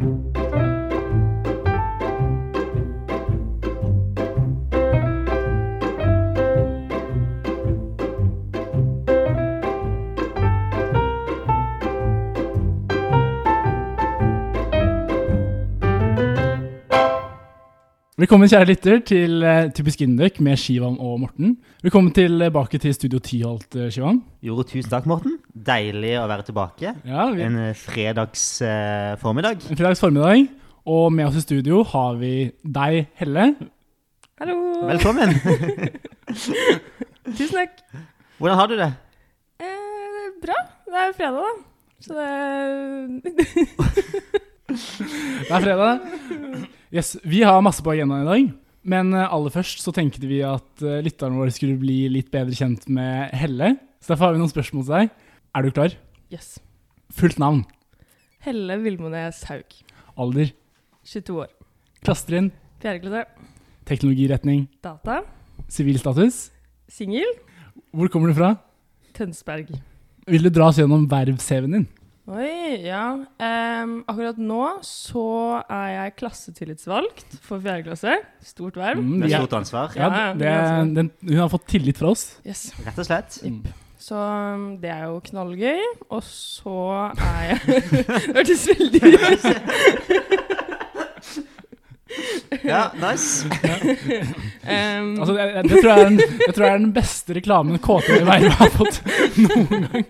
thank you Velkommen, kjære lytter, til uh, Typisk Induk med Shivam og Morten. Velkommen tilbake til Studio Tiholt, uh, Shivam. Jo, tusen takk, Morten. Deilig å være tilbake. Ja, vi, En eh, fredags eh, formiddag. en fredags formiddag. Og med oss i studio har vi deg, Helle. Hallo! Velkommen. Tusen takk. Hvordan har du det? Eh, bra. Det er fredag, da. Så det Det er fredag. Yes, vi har masse på agendaen i dag. Men uh, aller først så tenkte vi at uh, lytterne våre skulle bli litt bedre kjent med Helle. Så derfor har vi noen spørsmål til deg. Er du klar? Yes. Fullt navn. Helle Vilmones Haug. Alder. 22 år. Klassetrinn. 4. klasse. Teknologiretning. Data. Sivilstatus. Singel. Hvor kommer du fra? Tønsberg. Vil du dra oss gjennom verv-CV-en din? Oi, ja. Um, akkurat nå så er jeg klassetillitsvalgt for fjerde klasse. Stort verv. Mm, Det er stort ansvar. ja, Ja, det, den, hun har fått tillit fra oss. Yes. Rett og slett. Mm. Så um, det er jo knallgøy. Og så er jeg Det hørtes veldig ut. Ja, nice. um, Altså, det, det, tror jeg er den, det tror jeg er den beste reklamen KTV Verve har fått noen gang.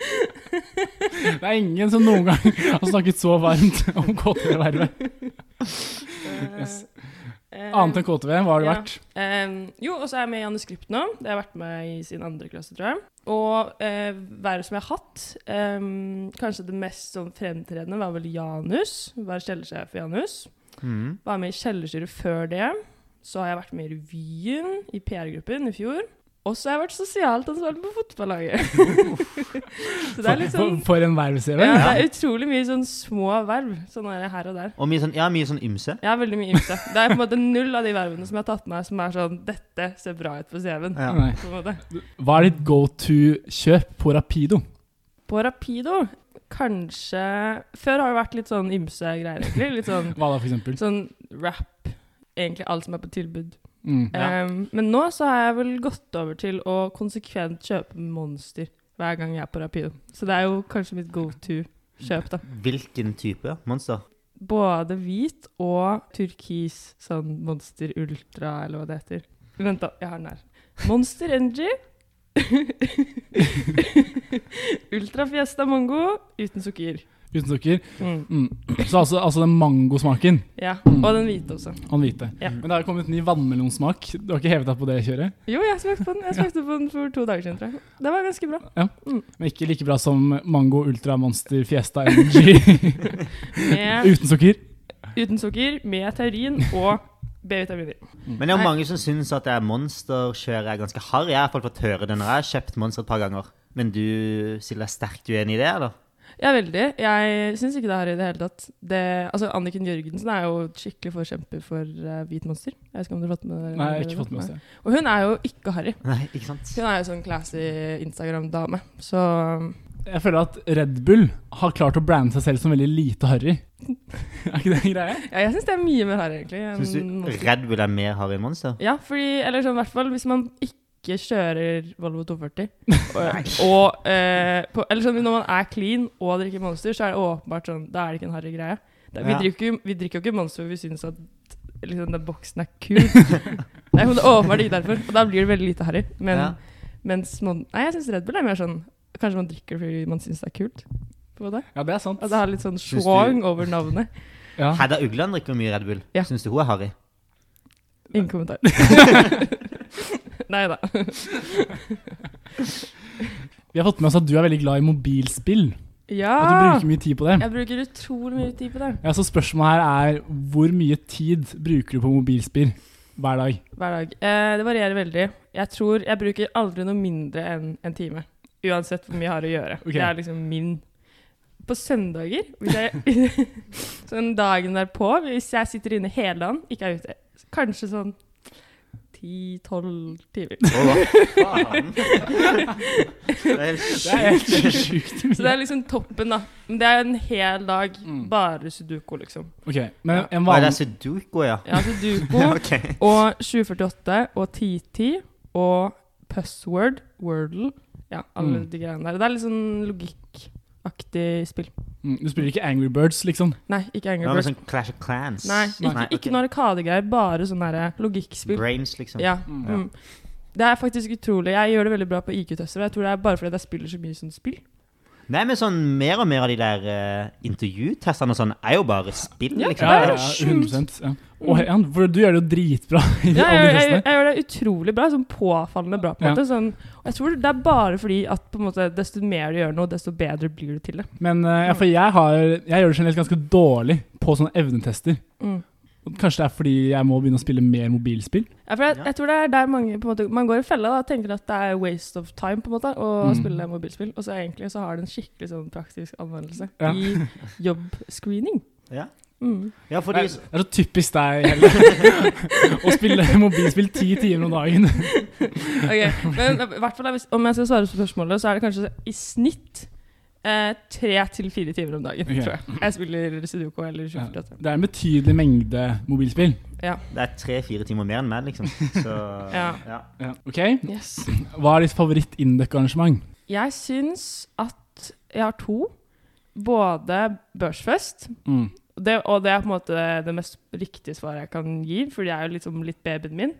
Det er ingen som noen gang har snakket så varmt om KTV-vervet. Yes. eh, Annet enn KTV, hva har det Ja. vært? Em, jo, og så er jeg med i Januskript nå. Det har jeg vært med i sin andre klasse, tror jeg. Og uh, været som jeg har hatt um, Kanskje det mest sånn fremtredende var vel Janus. Var kjellersjef i Janus. Mm. Var med i kjellerstyret før det. Så har jeg vært med i revyen i PR-gruppen i fjor. Og så har jeg vært sosialt ansvarlig på fotballaget. så det er litt For, sånn for en verv-CV. ja, Det er utrolig mye sånn små verv. Sånn er her og der. Og mye sånn, ja, mye sånn ymse. Ja, veldig mye ymse. Det er på en måte null av de vervene som jeg har tatt med som er sånn Dette ser bra ut på CV-en. Ja. Hva er ditt go to-kjøp på Rapido? På Rapido kanskje Før har det vært litt sånn ymse greier, egentlig. Litt sånn, Hva da, for eksempel? sånn rap. Egentlig alt som er på tilbud. Mm. Ja. Um, men nå så har jeg vel gått over til å konsekvent kjøpe Monster hver gang jeg er på Rapido. Så det er jo kanskje mitt go to-kjøp, da. Hvilken type monster? Både hvit og turkis, sånn Monster Ultra, eller hva det heter. Vent, da. Jeg har den her. Monster Energy. Ultra Fiesta Mango uten sukker. Uten sukker. Mm. Mm. Så altså, altså den mangosmaken. Ja. Mm. Og den hvite også. Han hvite. Ja. Men det har jo kommet ny vannmelonsmak. Du har ikke hevet deg på det kjøret? Jo, jeg smakte på den Jeg smakte på den for to dager siden, tror jeg. Det var ganske bra. Men ikke like bra som Mango Ultra Monster Fiesta Energy Med, uten sukker. uten sukker, med taurin og B-vitaminer. Men det er mange som syns at er monsterkjøret er ganske harry. Jeg har i hvert fall fått høre det når jeg har kjøpt monster et par ganger. Men du Silje, er sterkt uenig i det, eller? Ja, veldig. Jeg syns ikke det er harry i det hele tatt. Det, altså, Anniken Jørgensen er jo skikkelig forkjemper for uh, hvit monster. Jeg vet ikke om du har fått med det. Nei, jeg har ikke fått med det. Og hun er jo ikke harry. Nei, ikke sant? Hun er jo sånn classy Instagram-dame. Så Jeg føler at Red Bull har klart å brande seg selv som veldig lite harry. er ikke det en greie? ja, jeg syns det er mye mer harry, egentlig. Syns du Red Bull er mer harry enn monster? Ja, fordi Eller sånn i hvert fall hvis man ikke kjører Volvo 240. og, eh, på, Eller sånn når man er clean og drikker Monster, så er det åpenbart sånn Da er det ikke en harry greie. Da, vi, Ja. drikker, jo- vi drikker jo ikke Monster fordi vi syns at liksom, den boksen er kul. det er åpenbart ikke derfor. Og da blir det veldig lite harry. Men Ja. mens man Nei, jeg syns Red Bull er mer sånn Kanskje man drikker fordi man syns det er kult. På en måte. Ja, det er sant. At det har litt sånn Syns du- schwang over navnet. Ja. Hedda Ugland drikker mye Red Bull. Ja. Syns du hun er harry? Ingen kommentar. Nei da. Vi har fått med oss at du er veldig glad i mobilspill. Ja! Og du bruker mye tid på det. Jeg bruker utrolig mye tid på det Ja, så spørsmålet her er hvor mye tid bruker du på mobilspill hver dag? hver dag. Eh, det varierer veldig. Jeg tror jeg bruker aldri noe mindre enn en time. Uansett hvor mye jeg har å gjøre. Okay. Det er liksom min På søndager, hvis jeg, sånn dagen derpå, hvis jeg sitter inne hele dagen, ikke er ute, kanskje sånn 10-12 timer. Det er helt sjukt. Så det er liksom toppen, da. Men det er en hel dag Mm. bare sudoku, liksom. Ok, men en vanlig... det er sudoku, ja? Ja, sudoku okay. og 2048 og 1010 og Pussword, Wordle Ja, alle Mm. de greiene der. Det er litt sånn logikkaktig spill. Mm, Du spiller ikke Angry Birds, liksom? Nei, ikke Angry Hva med Birds. sånn Clash of Clans? Nei, ikke, Nei, ikke ok. noe arkadegreier, bare sånn derre logikkspill. Brains, liksom. Ja. Mm. Mm. Det er faktisk utrolig. Jeg gjør det veldig bra på IQ-tester. Og Jeg tror det er bare fordi jeg spiller så mye sånn spill. Nei, men sånn mer og mer av de der uh, intervjutestene og sånn er jo bare spill, Ja, liksom. Ja, ja, det er ja, sjukt. 100 ja. Og, Jan, for du gjør det jo dritbra i Ja, alle jeg, de jeg, jeg, gjør det utrolig bra. Sånn påfallende bra. på en Ja. måte sånn, Og jeg tror det er bare fordi at på en måte, desto mer du gjør noe, desto bedre blir du til det. Men uh, ja, for jeg, har, jeg gjør det generelt ganske dårlig på sånne evnetester. Mm. Kanskje det er fordi jeg må begynne å spille mer mobilspill? Ja, for jeg, jeg tror det er der mange på en måte, Man går i fella og tenker at det er waste of time på en måte å Mm. spille mobilspill, og så egentlig så har det en skikkelig sånn praktisk anvendelse Ja. i jobbscreening. Ja. Mm. Ja, fordi er, det er så typisk deg, å spille mobilspill ti timer om dagen. Ok, men i hvert fall hvis- Om jeg skal svare på spørsmålet, så er det kanskje i snitt eh, tre til fire timer om dagen. okay. tror jeg. Jeg spiller Sudoku eller Ja. Det er en betydelig mengde mobilspill. Ja. det er tre-fire timer mer enn meg, liksom. Så Ja. ja. Ja. Ok, Yes. Hva er ditt favoritt-Indøk-arrangement? Jeg syns at jeg har to. Både Børsfest Mm. det, og det er på en måte det mest riktige svaret jeg kan gi, for det er jo liksom litt babyen min.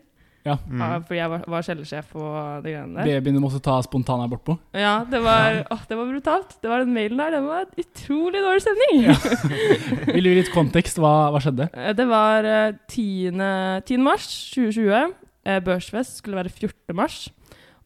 Ja. Mm. Fordi jeg var, var kjellesjef og de greiene der. Babyen du måtte ta spontanabort på? Ja, det var, åh, det var brutalt. Det var Den mailen der, den var en utrolig dårlig stemning. Vil du gi litt kontekst? Hva, hva skjedde? Eh, Det var eh, 10. 10. mars 2020. Eh, Børsfest skulle være 14. mars.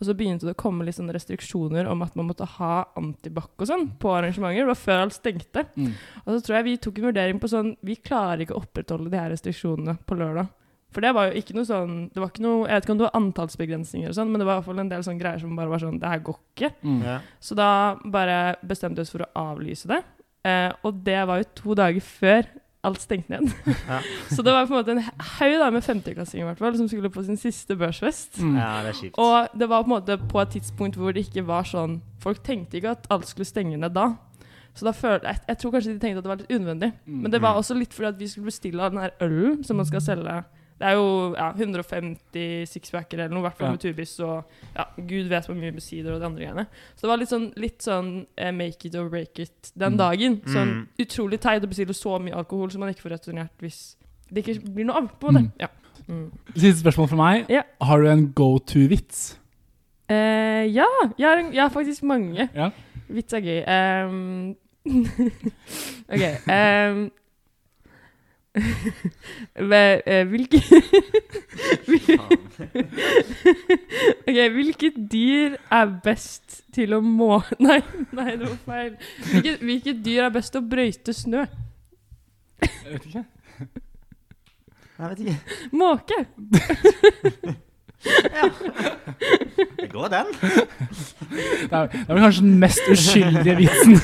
Og så begynte det å komme litt sånne restriksjoner om at man måtte ha antibac og sånn på arrangementer. Det var før alt stengte. Mm. Og så tror jeg vi tok en vurdering på sånn Vi klarer ikke å opprettholde de her restriksjonene på lørdag. For det var jo ikke noe sånn Det var ikke noe Jeg vet ikke om det var antallsbegrensninger og sånn, men det var i hvert fall en del sånne greier som bare var sånn Det her går ikke. Mm. Ja. Så da bare bestemte vi oss for å avlyse det. Eh, og det var jo to dager før alt stengte ned. Ja. så det var på en måte en haug da med femteklassinger i hvert fall, som skulle på sin siste børsfest. Mm. ja, det er kjipt. Og det var på en måte på et tidspunkt hvor det ikke var sånn Folk tenkte ikke at alt skulle stenge ned da. Så da følte jeg, jeg tror kanskje de tenkte at det var litt unødvendig. Mm. Men det var også litt fordi at vi skulle bestille av den her ølen som man skal selge. Det er jo ja, 150 sixpacker eller noe, i hvert fall Ja. med tubis og ja, gud vet hvor mye besider og de andre greiene. Så det var litt sånn, litt sånn eh, make it or break it den Mm. dagen. Sånn Mm. utrolig teit å bestille så mye alkohol som man ikke får returnert hvis det ikke blir noe av. på det. Mm. Ja. Mm. Siste spørsmål fra meg. Ja. Har du en go to-vits? Eh, ja, jeg har, en, jeg har faktisk mange. Ja. Vits er gøy. Um, OK. Um, hvilke Ok, Hvilket dyr er best til å må... Nei, nei, det var feil. Hvilket, hvilket dyr er best til å brøyte snø? Jeg vet ikke. Jeg vet ikke. Måke! Det går, den. Det er, det er vel kanskje den mest uskyldige vitsen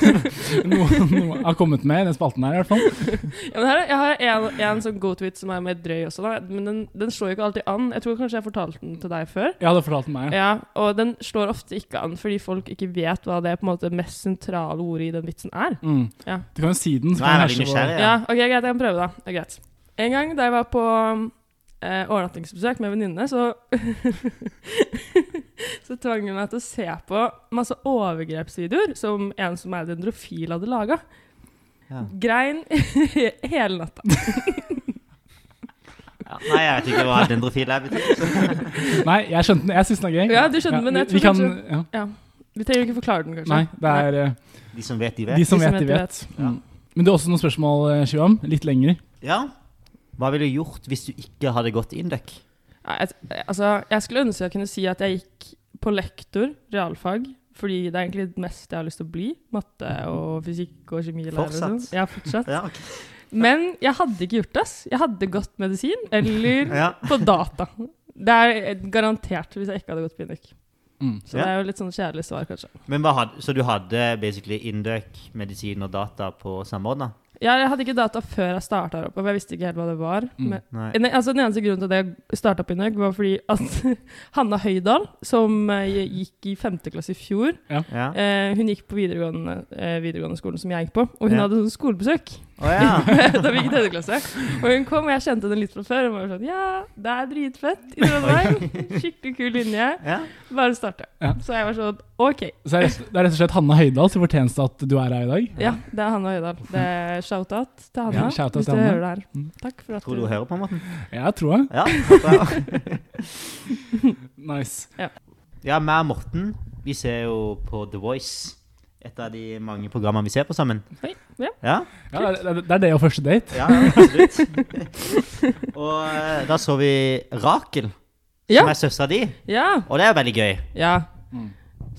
noen, noen har kommet med i den spalten her, i hvert fall. Ja, men her, er- jeg har en, en sånn go-to-vits som er mer drøy også, da. men den, den slår jo ikke alltid an. Jeg tror kanskje jeg fortalte den til deg før. Ja, du fortalt den meg. Ja. Ja, Og den slår ofte ikke an fordi folk ikke vet hva det på en måte mest sentrale ordet i den vitsen er. Mm. Ja. Du kan jo si den. Så kan Nei, jeg herse. Ja, ok, greit, jeg kan prøve, da. Det er greit. En gang da jeg var på eh, overnattingsbesøk med venninne, så Så tvang hun meg til å se på masse overgrepsvideoer som en som er dendrofil, hadde laga. Ja. Grein hele natta. Ja. Nei, jeg vet ikke hva dendrofil er. Nei, jeg skjønte den. Jeg syns den er gøy. Ja, du skjønner, men jeg vi, vi tror kan, kanskje- ja. Ja. Vi trenger ikke forklare den, kanskje. Nei, det er eh, De som vet, de de vet. som vet, de vet. Ja. Mm. Men det er også noen spørsmål, eh, Shivam. Litt lengre. Ja. Hva ville du gjort hvis du ikke hadde gått Induc? Jeg, altså, jeg skulle ønske jeg kunne si at jeg gikk på lektor, realfag, fordi det er egentlig det meste jeg har lyst til å bli. Matte og fysikk og kjemi. Fortsatt? Ja, fortsatt. Ja, okay. Men jeg hadde ikke gjort det. ass. Jeg hadde gått medisin eller Ja. på data. Det er garantert hvis jeg ikke hadde gått på Induc. Mm. Så Ja. det er jo litt sånn kjedelig svar, kanskje. Men hva hadde, Så du hadde basically Induc, medisin og data på? Ja, jeg hadde ikke data før jeg starta her og jeg visste ikke helt hva det var. Mm. Men, altså, den eneste grunnen til at jeg starta i Inøk, var fordi at Hanna Høydahl, som uh, gikk i femte klasse i fjor, Ja. uh, hun gikk på videregående, uh, videregående skolen som jeg gikk på, og hun Ja. hadde sånn skolebesøk. Å ja. da vi gikk i tredje klasse. Og hun kom, og jeg kjente den litt fra før. Og var sånn Ja, det er dritfett i Trondheim. Skikkelig kul linje. ja. Bare starte. Ja. Så jeg var sånn OK. Så det er, rett, og slett Hanna Høydahl som fortjeneste at du er her i dag. Ja, det er Hanna Høydahl. Det er shout-out til Hanna. Ja, shout-out hvis du Hanna. hører det her. Mm. Takk for at Tror du du hører på, Morten? Ja, tror jeg. Ja. Nice. Ja, meg og Morten, vi ser jo på The Voice. Et av de mange programmene vi ser på sammen. Oi, ja. Ja, Ja, det, er- det er det og første date. ja, absolutt. og eh, da så vi Rakel, Ja. som er søstera di. Ja. Og det er veldig gøy. ja. Mm.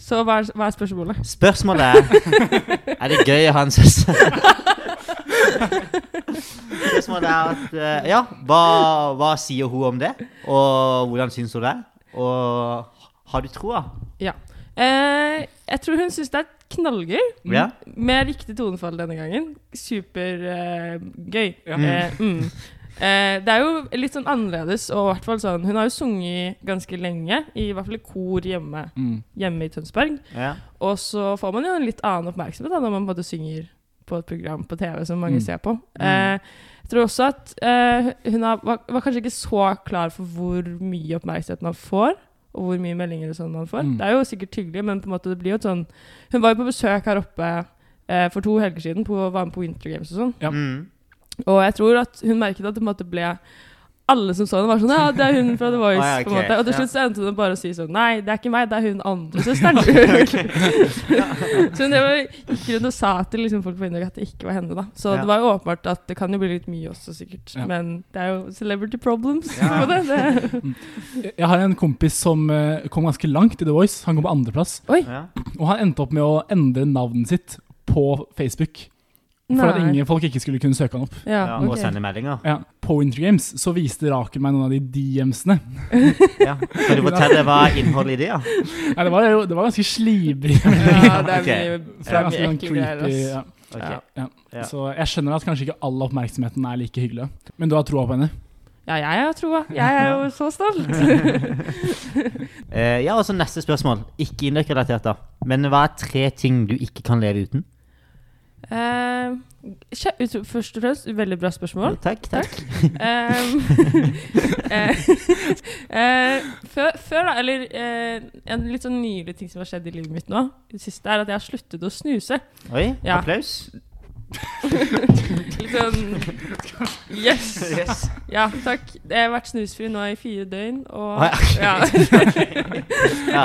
Så hva er, hva er spørsmålet? Spørsmålet er Er det gøy å ha en søster? Spørsmålet er at eh, Ja, hva, hva sier hun om det? Og hvordan syns hun det? Og har du troa? Ja. Eh, jeg tror hun syns det er knallgøy. Ja? Med riktig tonefall denne gangen. Supergøy. Ja. Eh, mm. eh, det er jo litt sånn annerledes, og i hvert fall sånn Hun har jo sunget ganske lenge, i hvert fall i kor hjemme, Mm. hjemme i Tønsberg. Ja. Og så får man jo en litt annen oppmerksomhet da, når man både synger på et program på TV som mange Mm. ser på. Eh, jeg tror også at eh, hun har, var, var kanskje ikke så klar for hvor mye oppmerksomhet man får. Og hvor mye meldinger og sånn man får. Mm. Det er jo sikkert hyggelig, men på en måte det blir jo et sånn Hun var jo på besøk her oppe eh, for to helger siden, på, var med på Winter Games og sånn. Ja. Mm. Og jeg tror at hun merket at det på en måte ble alle som så henne, var sånn Ja, det er hun fra The Voice. Ah, ja, på en måte. Og til ja. slutt så endte hun bare å si sånn Nei, det er ikke meg, det er hun andre søsteren. så hun det var, gikk rundt og sa til liksom, folk på Indøk at det ikke var henne, da. Så Ja. det var jo åpenbart at det kan jo bli litt mye også, sikkert. Ja. Men det er jo celebrity problems Ja. på det. det. Jeg har en kompis som eh, kom ganske langt i The Voice. Han kom på andreplass. Ja. Og han endte opp med å endre navnet sitt på Facebook. For at ingen folk ikke skulle kunne søke han opp. Ja, Ja, Og sende meldinger. Ja, På Winter Games så viste Rakel meg noen av de DMs-ene. Ja. Kan du fortelle hva innholdet i det? Ja? Nei, det var jo det var ganske slibrig. Ja, det er mye, det er mye sånn ekle greier. creepy. Ja. Okay. Ja. Ja. Ja. Så jeg skjønner at kanskje ikke all oppmerksomheten er like hyggelig. Men du har troa på henne? Ja, jeg har troa. Jeg er jo så stolt. Eh, ja, og så neste spørsmål. Ikke Indøk-relatert, da. Men hva er tre ting du ikke kan leve uten? Kje- først og fremst, veldig bra spørsmål. Takk, takk. Eh, eh, før, før, da, eller uh, en litt sånn nylig ting som har skjedd i livet mitt nå, det siste, er at jeg har sluttet å snuse. Oi, Ja. applaus. Litt sånn Yes! Yes. Ja, takk. Jeg har vært snusfri nå i fire døgn, og Å, ja. Ja.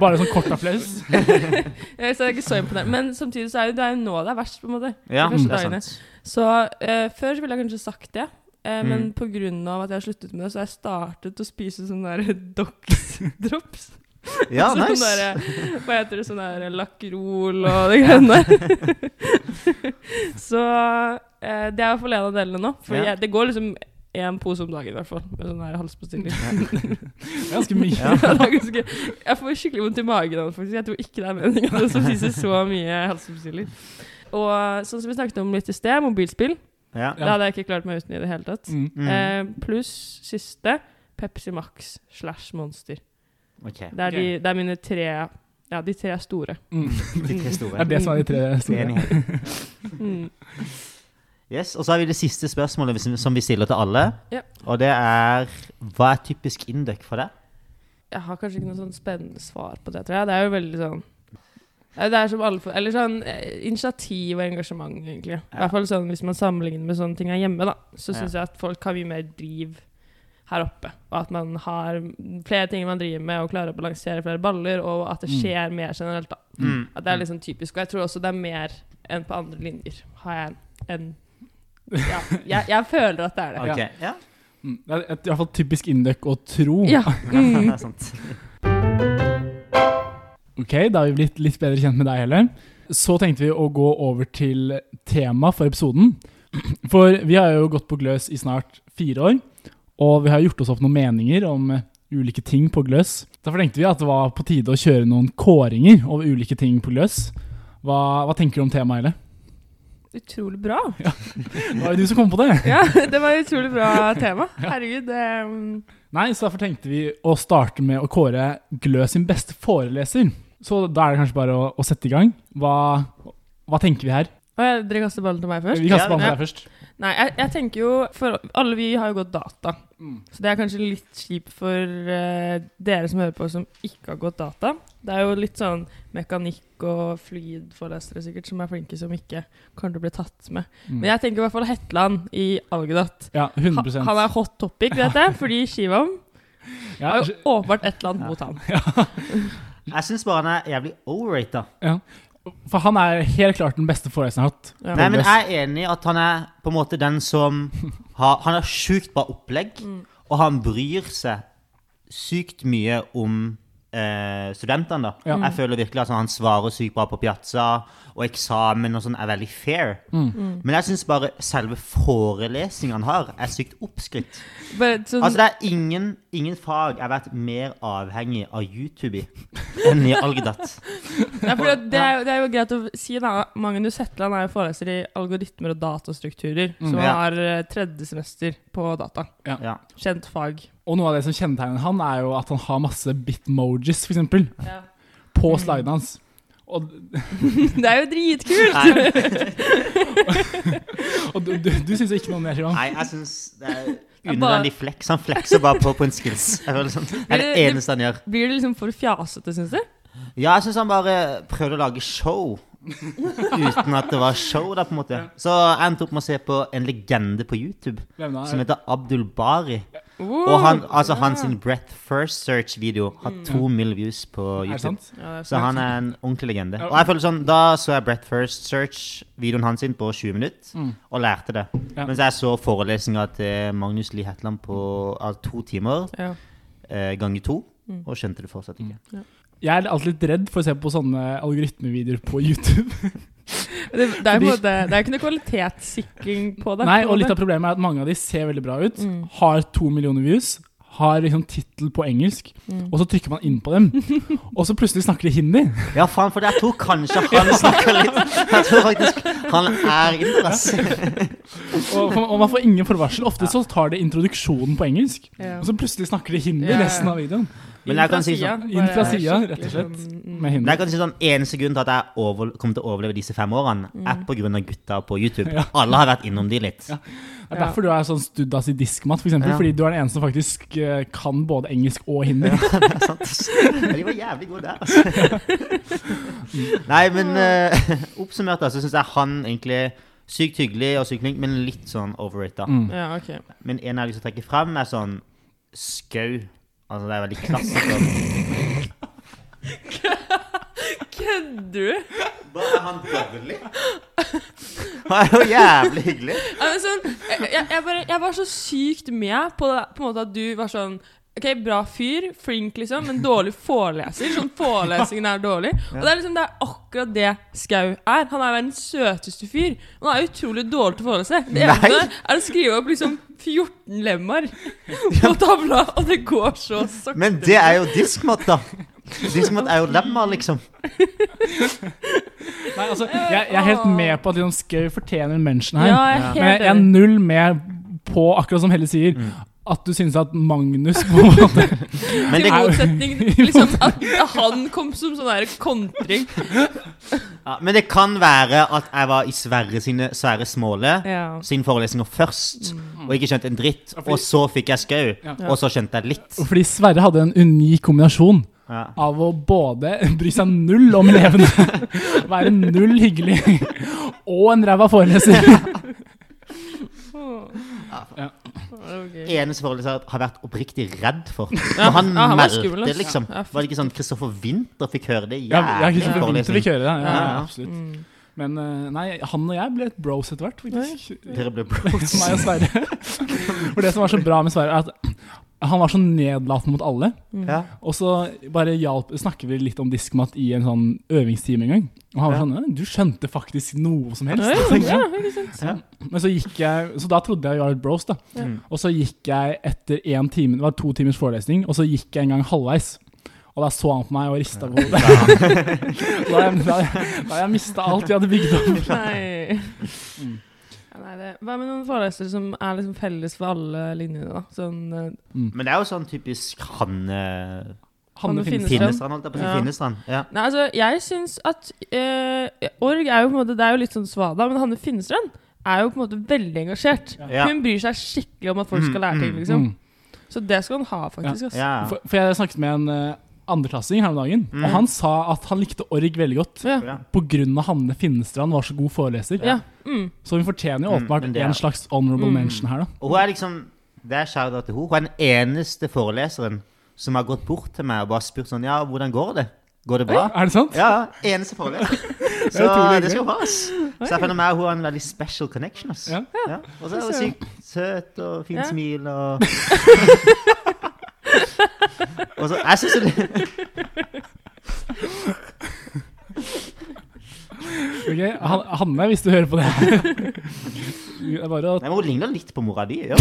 Bare sånn kort applaus. Eh, Så jeg er ikke så imponert. Men samtidig så er det, det jo nå det er verst, på en måte. ja, De det er sant. Så uh, før så ville jeg kanskje sagt det. Eh, Men Mm. på grunn av at jeg har sluttet med det, så har jeg startet å spise sånne der Dox-drops. Ja, sånn nice. der, hva heter det, sånn der Lakrol og det greiene der. så eh, det er i hvert fall en av delene nå. For Ja. jeg, det går liksom én pose om dagen i hvert fall. Med sånn der halsbestilling. Ganske mye. Ja. Det ganske, jeg får skikkelig vondt i magen av det, faktisk. Jeg tror ikke det er meningen å spise så mye halsbestilling. Og sånn som vi snakket om litt i sted, mobilspill. Ja. Det hadde jeg ikke klart meg uten i det hele tatt. Mm. Mm. Eh, Pluss siste Pepsi Max slash Monster. Ok. Det er, de, det er mine tre Ja, de tre store. Mm. De tre Det er det som er de tre store. Mm. Yes, og så har vi det siste spørsmålet som- vi stiller til alle. Ja. Og det er Hva er typisk Indøk for deg? Jeg har kanskje ikke noe sånn spennende svar på det, tror jeg. Det er jo veldig sånn det er som alle for, Eller sånn eh, initiativ og engasjement, egentlig. I hvert fall sånn Hvis man sammenligner med sånne ting her hjemme, da, så Ja. jeg at folk har mye mer driv her oppe. Og at man har flere ting man driver med, og klarer å balansere flere baller, og at det Mm. skjer mer generelt, da. Mm. At det er liksom typisk. Og jeg tror også det er mer enn på andre linjer, har jeg en Ja, jeg, jeg føler at det er det. Okay. ja. Mm. Det er et, i hvert fall typisk Indøk å tro. Ja. det Mm. er sant. Ok, da har vi blitt litt bedre kjent med deg, heller Så tenkte vi å gå over til tema for episoden. For vi har jo gått på Gløs i snart fire år, og vi har gjort oss opp noen meninger om eh, ulike ting på Gløs. Derfor tenkte vi at det var på tide å kjøre noen kåringer over ulike ting på Gløs. Hva, hva tenker du om temaet, Eile? Utrolig bra. Det var jo du som kom på det. Ja, det var et utrolig bra tema. Herregud. Um, Nei, så derfor tenkte vi å starte med å kåre Gløs sin beste foreleser. Så da er det kanskje bare å, å sette i gang. Hva, hva tenker vi her? Å, ja, dere kaster ballen til meg først? Vi kaster Ja, ballen til ja. deg først. Nei, jeg, jeg tenker jo For alle vi har jo gått data. Mm. Så det er kanskje litt kjipt for uh, dere som hører på som ikke har gått data. Det er jo litt sånn mekanikk og fluid-forelesere sikkert som er flinke, som ikke kommer til å bli tatt med. Mm. Men jeg tenker i hvert fall Hetland i Algedat. Ja, Ha, 100 han er hot topic, vet jeg, fordi Shivam ja, har jo åpenbart et eller annet mot han. Jeg syns bare han er jævlig overrata. For han er helt klart den beste foreleseren jeg har hatt. Ja. Nei, men jeg er enig i at han er på en måte den som har Han har sjukt bra opplegg, Mm. og han bryr seg sykt mye om eh, studentene. da. Ja. Mm. Jeg føler virkelig at han svarer sykt bra på Piazza, og eksamen og sånn er veldig fair. Mm. Men jeg syns bare selve forelesningen han har, er sykt oppskrytt. Sånn, Altså, det er ingen, ingen fag har vært mer avhengig av YouTube enn i Algedat. Ja, det, det, er jo, greit å si da Magnus Hetland er jo foreleser i algoritmer og datastrukturer, Mm. som Ja. har eh, tredje semester på data. Ja. Kjent fag. Og noe av det som kjennetegner han, er jo at han har masse bitmojis, for eksempel, på Mm. slidene hans. Og, Det er jo dritkult! Og du, du, du syns jo ikke noe mer, Shivam? nei, jeg syns det er unødvendig flex. Han flekser bare på, på en skills. Sånn. Det er det Det- eneste han gjør. Blir det liksom for fjasete, syns du? Ja, jeg syns han bare prøvde å lage show. Uten at det var show, da, på en måte. Så jeg endte opp med å se på en legende på YouTube som heter Abdul Bari. Og han, altså, hans Breath First Search-video har to mill. views på YouTube. Ja, Så han er en ordentlig legende. Og jeg føler sånn, Da så jeg Breath First Search-videoen hans på 20 minutter, Mm. og lærte det. Ja. Mens jeg så forelesninga til Magnus Lie Hetland på altså, to timer ja. eh, ganger to, Mm. og skjønte det fortsatt ikke. Jeg er alltid litt redd for å se på sånne algoritmevideoer på YouTube. Det, det, er jo er ikke noe kvalitetssikring på det. Nei, og litt av problemet er at mange av de ser veldig bra ut, Mm. har to millioner views, har liksom tittel på engelsk, Mm. og så trykker man inn på dem, og så plutselig snakker de hindi. Ja, faen, for jeg tror kanskje han snakker litt Jeg tror faktisk han er inder. Og, og man får ingen forvarsel. Ofte så tar det introduksjonen på engelsk, Ja. og så plutselig snakker de hindi Ja, ja. resten av videoen. Men jeg kan si sånn- Inn fra sida, rett og slett. sånn, mm. Med. Men jeg kan si sånn, Eneste grunn til at jeg over, kommer til å overleve disse fem årene, er på grunn av gutta på YouTube. Ja. Alle har vært innom de litt. Ja. Det er derfor du er sånn studdas i diskmat, for eksempel, Ja. fordi du er den eneste som faktisk eh, kan både engelsk og hindi. det er sant. Ja, de var jævlig gode der, altså. Nei, men uh, oppsummert så syns jeg han egentlig sykt hyggelig og sykt flink, men litt sånn overrated. Mm. Ja, okay. Men en jeg har lyst til å trekke frem, er sånn Skau. Altså, det er veldig klassisk. Kødder du? Bare er han dødelig? Han er jo jævlig hyggelig. Ja, men sånn, jeg, jeg, jeg, bare, jeg var så sykt med på, det, på en måte at du var sånn Ok, bra fyr, flink liksom, men dårlig foreleser. Sånn forelesingen er dårlig. Og det er liksom det er akkurat det Skau er. Han er verdens søteste fyr. Men han er utrolig dårlig til å forelese. Det eneste er å skrive opp liksom 14 lemmer på tavla, og det går så sakte. Men det er jo diskmat, da. Diskmat er jo lemmer, liksom. Nei, altså, jeg, jeg er helt med på at liksom, Skau fortjener en mention her. Ja, jeg Men jeg er null med på, akkurat som Helle sier, Mm. At du syns at Magnus på en måte Men I motsetning liksom, at han kom som sånn der kontring. ja, men det kan være at jeg var i Sverre sine Sverre Småle Ja. sine forelesninger først, og ikke skjønte en dritt. fordi- Og så fikk jeg Skau, Ja. og så skjønte jeg litt. Fordi Sverre hadde en unik kombinasjon Ja. av å både bry seg null om elevene, være null hyggelig, og en ræva foreleser. Ja. Gøy. Eneste foreleser har vært oppriktig redd for. Ja. Og han Ja, han meldte skummel, liksom. Ja, Var det ikke sånn Kristoffer Winther fikk høre det? Ja, ja Kristoffer Winther fikk høre det. Ja, Ja, ja, ja. absolutt. Mm. Men eh, nei, han og jeg ble et bros etter hvert. Dere ble bros. Meg og Sverre. For det som var så bra med Sverre, er at han var så nedlatende mot alle. Ja. Og så bare hjalp, snakker vi litt om diskmat i en sånn øvingstime en gang. Og han var Ja. sånn Du skjønte faktisk noe som helst. Ja, ja, jeg. Men så gikk jeg Så da trodde jeg vi var et bros, da. Mm. Og så gikk jeg etter én time Det var to timers forelesning, og så gikk jeg en gang halvveis. Og da så han på meg og rista på hodet. Da har jeg, da, da jeg mista alt vi hadde bygd opp. Nei. Mm. Nei det. Hva med noen forelesere som er liksom felles for alle linjene, da? Sånn mm. Men det er jo sånn typisk Hanne Hanne Hanne Finnestrand. Holdt jeg på å si. Finnestrand. Ja. Nei, altså, jeg syns at eh, Org er jo på en måte Det er jo litt sånn svada, men Hanne Finnestrand er jo på en måte veldig engasjert. Ja. Hun bryr seg skikkelig om at folk skal lære ting, Mm, liksom. Mm. Så det skal hun ha, faktisk. Ja. For, for jeg snakket med en uh, andreklassing her om dagen, Mm. og han sa at han likte org veldig godt. Ja. Av Hanne Finnestrand var så god foreleser. Ja. Mm. Så hun fortjener jo Mm, åpenbart mm, er- en slags honorable Mm. mention her, da. Og hun er liksom Det er shout-out til henne. Hun er den eneste foreleseren som har gått bort til meg og bare spurt sånn Ja, hvordan går det? Går det bra? Er det sant? Ja, eneste foreleser. Så det skal hun ha, ass. Så jeg føler meg hun har en veldig special connection, ass. Ja. Ja. Og så er hun sykt søt og fint Ja. smil og Og så Jeg syns Ok, Han, Hanne, hvis du hører på det her Det er bare å Nei, men Hun ligner litt på mora di. Ja.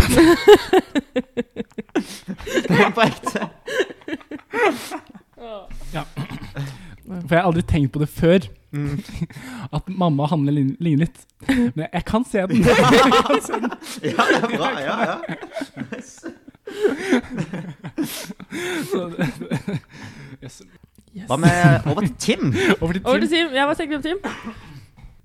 Det er på ekte. For jeg har aldri tenkt på det før, at mamma og Hanne lign- ligner litt. Men jeg, kan se den. Jeg kan se den. Ja, det er bra. Ja, ja. Så, yes. Hva med over til Tim? Over til Over til Tim. Tim. Ja, hva tenker du om Tim?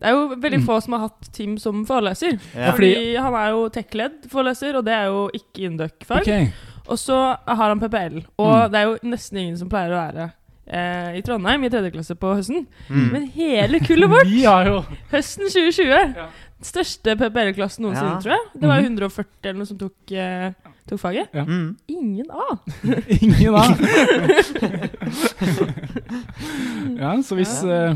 Det er jo veldig få som har hatt Tim som foreleser. Ja. Fordi han er jo tech-led-foreleser, og det er jo ikke Induc-fag. Okay. Og så har han PPL, og Mm. det er jo nesten ingen som pleier å være eh, i Trondheim i tredje klasse på høsten. Mm. Men hele kullet vårt, Vi har jo høsten 2020, Ja. største PPL-klassen noensinne, Ja. tror jeg. Det var Mhm. 140 eller noe som tok, eh, tok faget. Mm. Ingen A. ingen A! Ja, så hvis, eh,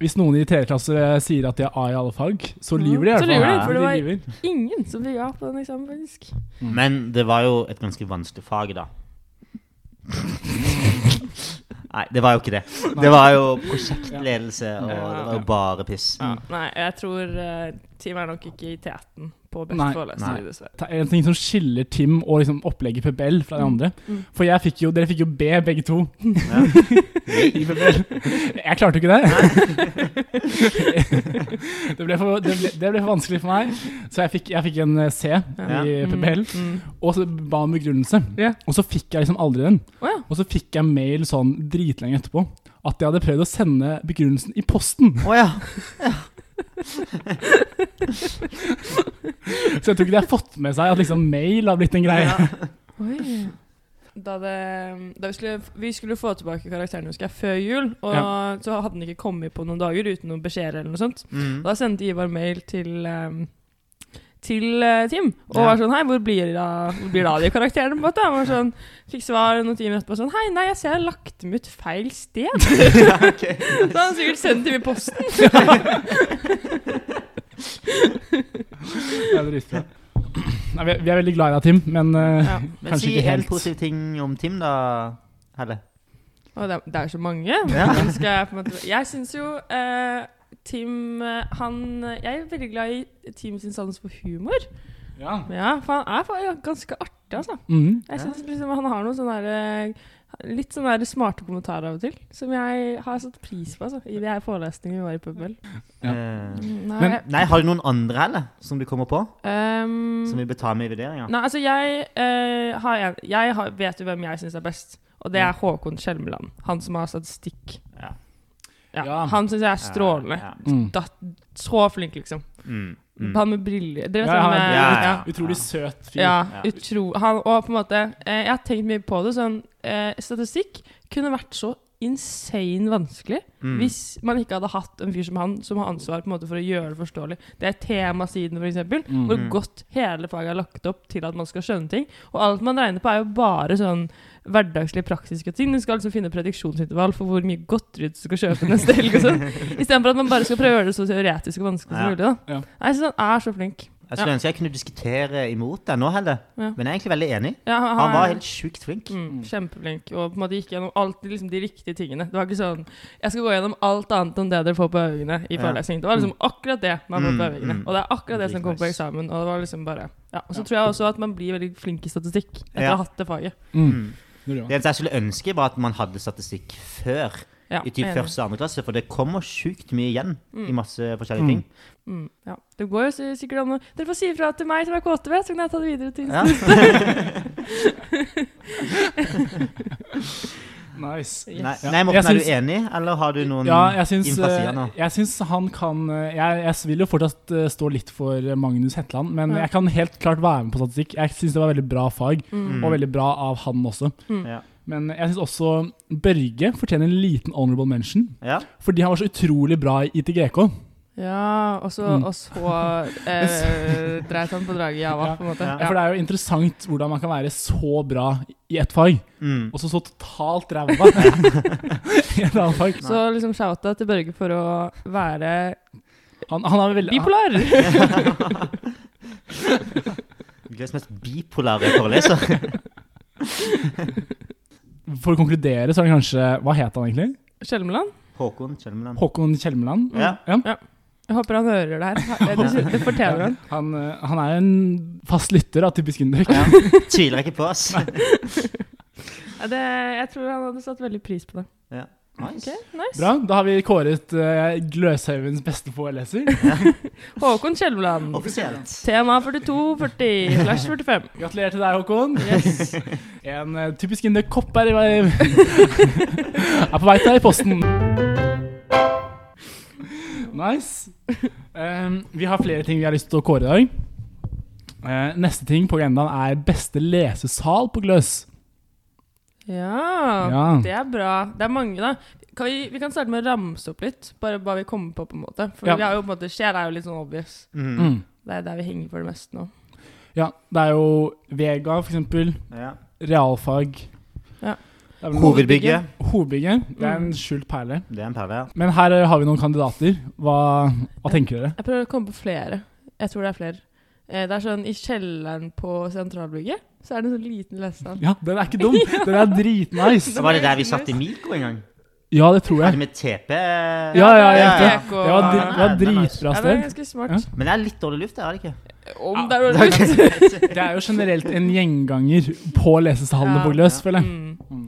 hvis noen i tredje klasse eh, sier at de har A i alle fag, så lyver de i Så hvert lyver fall. de, for det var- de Ingen som fikk A på den eksamen, faktisk. Men det var jo et ganske vanskelig fag, da. Nei, det var jo ikke det. Det var jo prosjektledelse, og det var jo bare piss. Ja. Nei, jeg tror uh, Tim er nok ikke i teten på best Nei. foreleser, Nei. dessverre. Det er en ting som skiller Tim og liksom opplegget PBL fra de andre. Mm. For jeg fikk jo, dere fikk jo B, begge to. Ja. i PBL. Jeg klarte jo ikke det. det, ble for, det, ble, det ble for vanskelig for meg, så jeg fikk, jeg fikk en eh, C Ja. i PBL. Mm. Og så ba om begrunnelse. Yeah. Og så fikk jeg liksom aldri den. Oh, ja. Og så fikk jeg mail sånn dritlenge etterpå at jeg hadde prøvd å sende begrunnelsen i posten. Å ja. Så jeg tror ikke de har fått med seg at liksom mail har blitt en greie. Oi. Da, det, da vi, skulle, vi skulle få tilbake karakteren husker jeg, før jul, og så hadde den ikke kommet på noen dager uten noen beskjeder eller noe sånt. Mm. Da sendte Ivar mail til um, til eh, Tim og Ja. var sånn Hei, hvor blir det av hvor blir det av de karakterene? på en måte? Han var sånn, Fikk svar noen timer etterpå sånn Hei, nei, jeg ser jeg har lagt dem ut feil sted. ja, ok. Så han har sikkert sendt dem i posten. Er. Nei, vi, er, vi er veldig glad i deg, Tim, men uh, Ja. Men Kanskje si ikke en helt. positiv ting om Tim, da, Helle. Å, det, er- det er så mange. Ja. Jeg en Jeg syns jo eh, Tim eh, Han Jeg er veldig glad i Tim sin sans for humor. ja. Ja, for han er ganske artig, altså. Mm. Jeg synes liksom Han har noen sånne der, eh, litt sånne der smarte kommentarer av og til, som jeg har satt pris på altså, i de her forelesningene vi var i Pubbel. Ja. Eh, Nei, Men- nei, har du noen andre, heller, som du kommer på? Um, Som vi bør ta med i vurderinga? Nei, altså jeg, uh, har en, jeg har, vet jo hvem jeg syns er best, og det er Håkon Skjelmeland. Han som har statistikk. Ja. Ja. Han syns jeg er strålende. Ja. Mm. Da, så flink, liksom. Mm. Mm. Han med briller Dere vet Ja, han- ja, ja. Utrolig søt fyr. Ja, Ja. utro han, Og på en måte eh, Jeg har tenkt mye på det. Sånn, eh, statistikk kunne vært så insane vanskelig Mm. hvis man ikke hadde hatt en fyr som han, som har ansvar på en måte for å gjøre det forståelig. Det er temasiden, f.eks., Mm. hvor godt hele faget er lagt opp til at man skal skjønne ting. Og alt man regner på, er jo bare sånn hverdagslige, praktiske ting. Du skal altså finne prediksjonsintervall for hvor mye godteri du skal kjøpe neste helg. og sånn. Istedenfor at man bare skal prøve å gjøre det så teoretisk og vanskelig som mulig. da. Ja. Jeg syns han er så flink. Jeg skulle ønske jeg kunne diskutere imot deg nå, heller, Ja. Men jeg er egentlig veldig enig. Ja, Han var helt sjukt flink. Mm, kjempeflink. Og på en måte gikk gjennom alltid liksom de riktige tingene. Det var ikke sånn Jeg skal gå gjennom alt annet enn det dere får på øvingene i Ja. forelesning. Det var liksom akkurat det man får på Mm, øvingene. mm. Og det er akkurat det som kommer på eksamen. Og det var liksom bare Ja. Og så tror jeg også at man blir veldig flink i statistikk etter Ja. å ha hatt det faget. Mm. Mm. Det eneste jeg skulle ønske, var at man hadde statistikk før. Ja, I typ første og andre klasse, for det kommer sjukt mye igjen i masse forskjellige Mm. ting. Mm, ja. Det går jo sikkert an å Dere får si ifra til meg som er KTV, så kan jeg ta det videre til Ja. Nice. Yes. Nei, nei, Morten, syns, er du enig, eller har du noen Ja, jeg syns, siden nå? eh, jeg syns han kan eh, jeg, jeg vil jo fortsatt eh, stå litt for eh, Magnus Hetland, men mm. jeg kan helt klart være med på statistikk. Jeg syns det var veldig bra fag, Mm. og veldig bra av han også. Ja. Men jeg syns også Børge fortjener en liten honorable mention, ja. fordi han var så utrolig bra i ITGK. Ja, og så, Mm. og så eh, dreit han på draget Java, Ja. på en måte. Ja. Ja. For det er jo interessant hvordan man kan være så bra i ett fag, Mm. og så så totalt ræva i et annet fag. Så liksom shouta til Børge for å være Han, han er veldig bipolar. Gleds mest bipolare foreleser. For å konkludere, så er det kanskje Hva het han egentlig? Kjelmeland? Håkon Kjelmeland. Håkon Kjelmeland? Ja. Jeg håper han hører det her. Det, det, fortjener han. Han, eh, han er en fast lytter av Typisk Induk. Ja. Tviler ikke på oss. Ja, det, jeg tror han hadde satt veldig pris på det. Ja. Nice. Okay, nice. Bra. Da har vi kåret uh, Gløshaugens beste foreleser. Håkon Skjelmeland. Offisielt. Tema 4240 slash 45. Gratulerer til deg, Håkon. Yes. En uh, Typisk Induk-kopp er, i vei- er på vei til deg i posten. Nice. Um, vi har flere ting vi har lyst til å kåre i dag. Uh, neste ting på agendaen er beste lesesal på Gløs. Ja, Ja. det er bra. Det er mange, da. Kan vi, vi kan starte med å ramse opp litt, bare hva vi kommer på. på en måte For Ja. vi har jo på en måte skjer er jo litt sånn obvious. Mm. Mm. Det er der vi henger for det meste nå. Ja, det er jo Vega, for eksempel. Ja. Realfag. Ja. Hovedbygget. Hovedbygget. Det er en Mm. skjult perle. Det er en perle, ja. Men her eh, har vi noen kandidater. Hva, hva tenker dere? Jeg prøver å komme på flere. Jeg tror det er flere. Eh, Det er sånn I kjelleren på Sentralbygget så er det en sånn liten lesesal. Ja, den er ikke dum! Den er dritnice. Så var det der vi satt i Mikro en gang? Ja, det tror jeg. Er det med TP? Ja, ja, ja, ja. ja. Det var, dri- det var dritbra dritbra Ja, det var ganske smart. Ja. Men det er litt dårlig luft det er det ikke? Om det er dårlig luft. Det er jo generelt en gjenganger på lesesalene på Gløs, føler jeg. mm.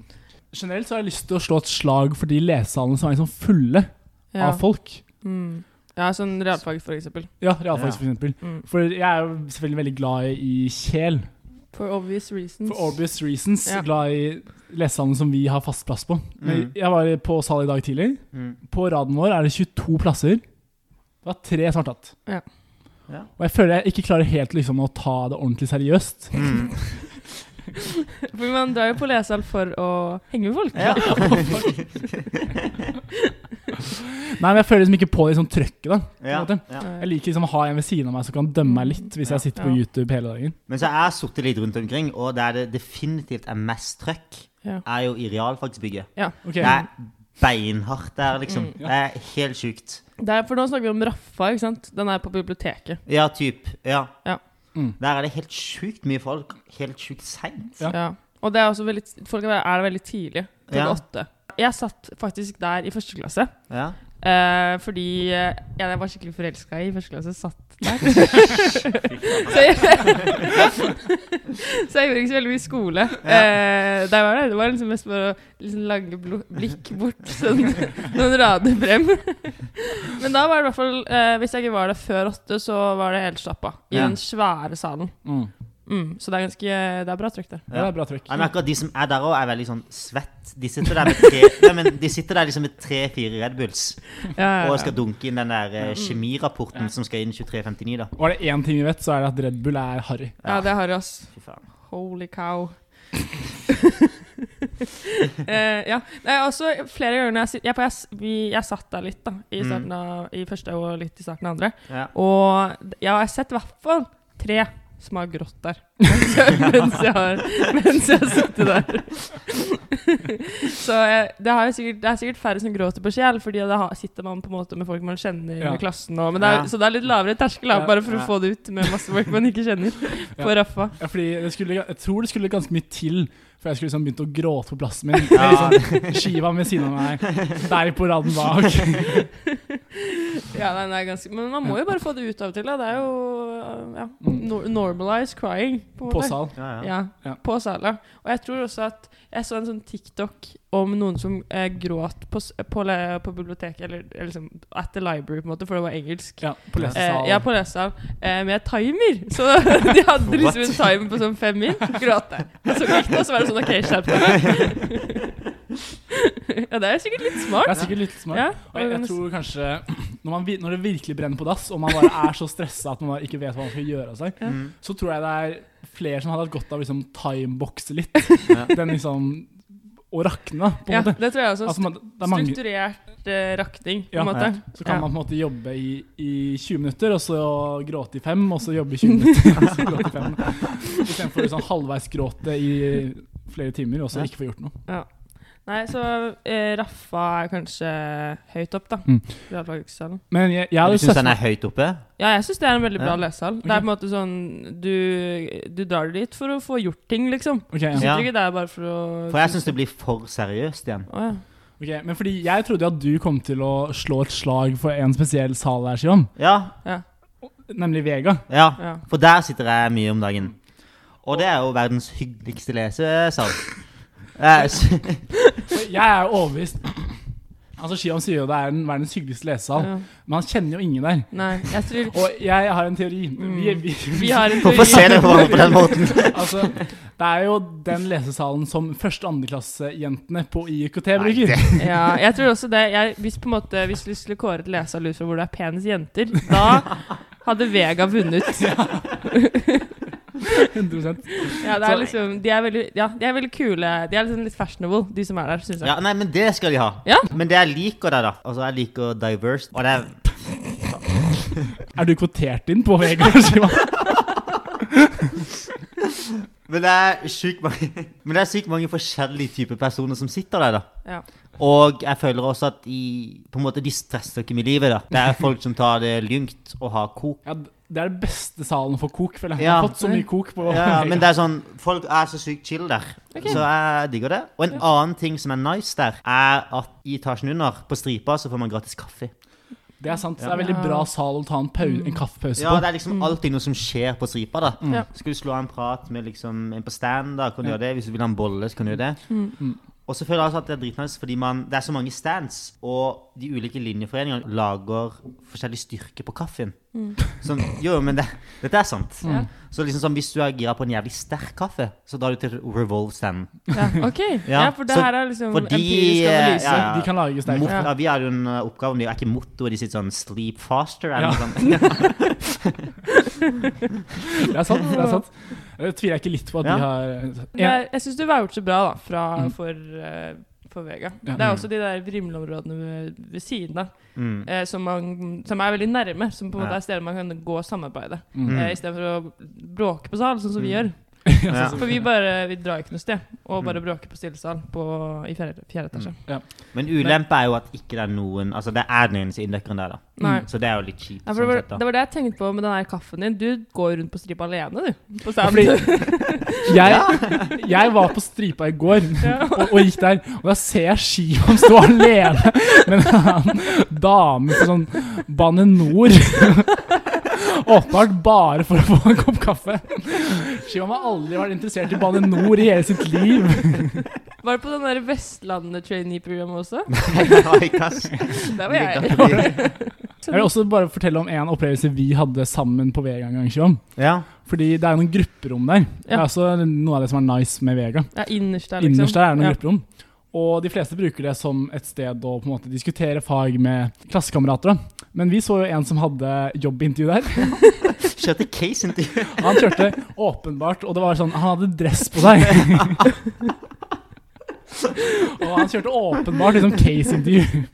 Generelt så har jeg lyst til å slå et slag for de lesesalene som er liksom fulle av folk. Mm. ja, sånn realfag, for eksempel. Ja, realfag for eksempel. Mm. For jeg er jo selvfølgelig veldig glad i Kjel. For obvious reasons. For obvious reasons. Ja. Glad i lesesalene som vi har fast plass på. Mm. Jeg var på sal i dag tidlig. Mm. På raden vår er det 22 plasser. Det var tre som har tatt. Ja. Ja. Og jeg føler jeg ikke klarer helt liksom, å ta det ordentlig seriøst. Mm. For man drar jo på lesesal for å henge med folk. Ja. Nei, men jeg føler liksom ikke på det sånn trøkket. da Ja. Ja. Jeg liker liksom å ha en ved siden av meg som kan dømme meg litt hvis jeg sitter på YouTube hele dagen. Men så har jeg sittet litt rundt omkring, og der det definitivt er mest trøkk, Ja. er jo i realfagsbygget. Ok, Det er beinhardt der, liksom. Mm. Det er helt sjukt. Det er, for nå snakker vi om Raffa, ikke sant? Den er på biblioteket. Ja, typ. Ja. Ja. Mm. Der er det helt sjukt mye folk. Helt sjukt seint. Ja. Ja. Og det er også veldig, folk er er der veldig tidlig. Klokka Ja. åtte. Jeg satt faktisk der i første klasse. Eh, fordi uh, jeg var skikkelig forelska i første klasse. Satt der. så, jeg, så jeg gjorde ikke så veldig mye skole. Uh, der var det, det var liksom mest for å liksom blo- blikk bort sånn, noen rader frem. Men da var det i hvert fall Hvis jeg ikke var der før åtte, så var det helt stappa. I den svære salen. Mm. Mm, så det er ganske Det er bra trykk der. Ja, det er bra trykk. Jeg merker at de som er der òg, er veldig sånn svett. De sitter der med tre Nei, men de sitter der liksom med tre-fire Red Bulls Ja, ja, og skal dunke inn den der eh, kjemirapporten som skal inn 2359, da. Og er det én ting vi vet, så er det at Red Bull er harry. ja, det er harry, ass. Fy faen. Holy cow. Eh, ja. Det er også flere ganger når jeg, jeg, jeg, vi, jeg satt der litt, da. I, Mm. starten av, I første og litt i starten av andre. Ja. Og ja, jeg har sett i hvert fall tre som har grått der. Mens jeg, mens jeg, har, mens jeg har sittet der. Så jeg, det, sikkert, det er sikkert færre som gråter på sjel, fordi da sitter man på en måte med folk man kjenner Ja. i klassen. Og, men det er. Så det er litt lavere terskel, bare for å få det ut med masse folk man ikke kjenner. På. Raffa. Fordi det skulle, jeg tror det skulle ganske mye til For jeg skulle liksom begynt å gråte på plassen min. Ja. Liksom Skiva ved siden av meg, der på raden bak. Ja, nei, nei, ganske, men man må jo bare få det ut av og til. Da. Det er jo ja, Mm. no normalize crying. På, På sal. Ja, ja. Ja, Ja. på sal, ja. Og jeg tror også at jeg så en sånn TikTok om noen som eh, gråt på, på, på biblioteket, eller, eller liksom at the library, på en måte, for det var engelsk. Ja, på Eh, lesesal. ja, på lesesal. Eh, med timer. Så de hadde liksom en timer på sånn fem min. Gråt jeg. Og så gikk det, og så var det sånn OK, skjerp deg. ja, det er sikkert litt smart. Det er sikkert litt smart. Ja, Og jeg, jeg tror kanskje når, man, når det virkelig brenner på dass, og man bare er så stressa at man ikke vet hva man skal gjøre av seg, Ja. Mm. så tror jeg det er flere som hadde hatt godt av å liksom timebokse litt. Ja. Den liksom Å rakne, på en Ja, måte. det tror jeg også. Altså, man, det er mange, Strukturert uh, rakning, på Ja, måte. Ja. så kan Ja. man på en måte jobbe i, i 20 minutter, og så gråte i fem, og så jobbe i 20 minutter, og så gråte i fem. Istedenfor liksom halvveis gråte i flere timer, og så ikke få gjort noe. Ja. Nei, så eh, Raffa er kanskje høyt opp, da. Mm. Realfagssalen. Men jeg, jeg Du hadde syns den er høyt oppe? Ja, jeg syns det er en veldig bra Ja. lesesal. Det er på en måte sånn Du, du drar dit for å få gjort ting, liksom. Ok, Du ja. sitter Ja. ikke der bare for å For jeg syns det blir for seriøst igjen. Oh, ja. Ok, men fordi jeg trodde jo at du kom til å slå et slag for en spesiell sal der, Shivam. Ja, Nemlig Vega. ja. ja. For der sitter jeg mye om dagen. Og det er jo verdens hyggeligste lesesal. Jeg er jo overbevist. Altså, Shivam sier jo det er den verdens hyggeligste lesesal, ja. men han kjenner jo ingen der. Nei, jeg tror Og jeg har en teori. Mm. Vi, vi, Vi har en Hvorfor ser dere på hverandre på den måten? Altså, det er jo den lesesalen som første- og andreklassejentene på IKT bruker. det- Ja, jeg tror også det. Jeg, hvis, på en måte, hvis du skulle kåre et lesesal ut fra hvor det er penest jenter, da hadde Vega vunnet. 100 Ja, det er liksom, de, er veldig, ja, de er veldig kule. De er liksom litt fashionable, de som er der, Synes jeg. Ja, nei, men det skal de ha. Ja. Men det jeg liker der, da Altså, jeg liker diverse. Og det er Er du kvotert inn på VG? Men det er sykt mange Men det er sykt mange forskjellige typer personer som sitter der, da. Ja. Og jeg føler også at de På en måte, de stresser ikke med livet, da. Det er folk som tar det lyngt og har kok. Ja, det er den beste salen for kok, føler jeg. Jeg Ja. har fått så mye kok på Ja, men det er sånn Folk er så sykt chill der. okay. Så jeg digger det. Og en annen ting som er nice der, er at i etasjen under, på stripa, så får man gratis kaffe. Det er sant. Det er en veldig bra sal å ta en, pau en kaffepause Ja, på. det er liksom alltid noe som skjer på stripa, da. Ja. Skal du slå av en prat med liksom en på stand, da kan du Ja. gjøre det. Hvis du vil ha en bolle, så kan du gjøre det. Mm. Og så føler jeg også at det er dritnice fordi man, det er så mange stands, og de ulike linjeforeningene lager forskjellig styrke på kaffen. Mm. Sånn, jo, men det, dette er sant. Ja. Så liksom sånn, hvis du er gira på en jævlig sterk kaffe, så drar du til Revolve Stand. Ja, ok. Ja, Ja, for det så- her er liksom fordi, empirisk eh, analyse. ja, ja. De kan lage sterk kaffe. Ja. ja, vi har jo en uh, oppgave om det. Er ikke mottoet de sitt sånn 'sleep faster'? Eller Ja. noe sånt? Det er sant. det er sant Jeg tviler jeg ikke litt på at Ja. de har Jeg, jeg syns du har gjort så bra da, fra, Mm. for, eh, for Vega. Ja. Det er også de der vrimleområdene ved, ved siden av, Mm. eh, som, man, som er veldig nærme. Som på en måte er steder man kan gå og samarbeide. Mm. Eh, Istedenfor å bråke på sal, sånn som vi Mm. gjør. Ja. For vi bare vi drar ikke noe sted, og bare Mm. bråker på stillesal i fjerde, fjerde etasje. Men ulempe er jo at ikke det er noen Altså, det er den eneste inndekkeren der, da. Nei. Så det er jo litt kjipt. Ja, det, sånn var, sett, det var det jeg tenkte på med den der kaffen din. Du går rundt på stripa alene, du. På fordi jeg, jeg var på stripa i går og, og gikk der, og da ser jeg Shivam stå alene med en dame på sånn Bane Nor. Åpenbart bare for å få en kopp kaffe. Shivam har aldri vært interessert i Bane Nor i hele sitt liv. Var det på den der Vestlandet trainee-programmet også? Nei, kass. Der var Det jeg. Jeg vil også bare fortelle om en opplevelse vi hadde sammen på Vega en gang. Shivam. Ja. Fordi det er noen grupperom der. Det er Ja. også noe av det som er nice med Vega. Ja, innerst der, liksom. Innerst der er det noen Ja. grupperom. Og de fleste bruker det som et sted å på en måte diskutere fag med klassekamerater. Men vi så jo en som hadde jobbintervju der. Kjørte case-intervju. Han kjørte åpenbart, og det var sånn Han hadde dress på seg. og han kjørte åpenbart liksom case-intervju.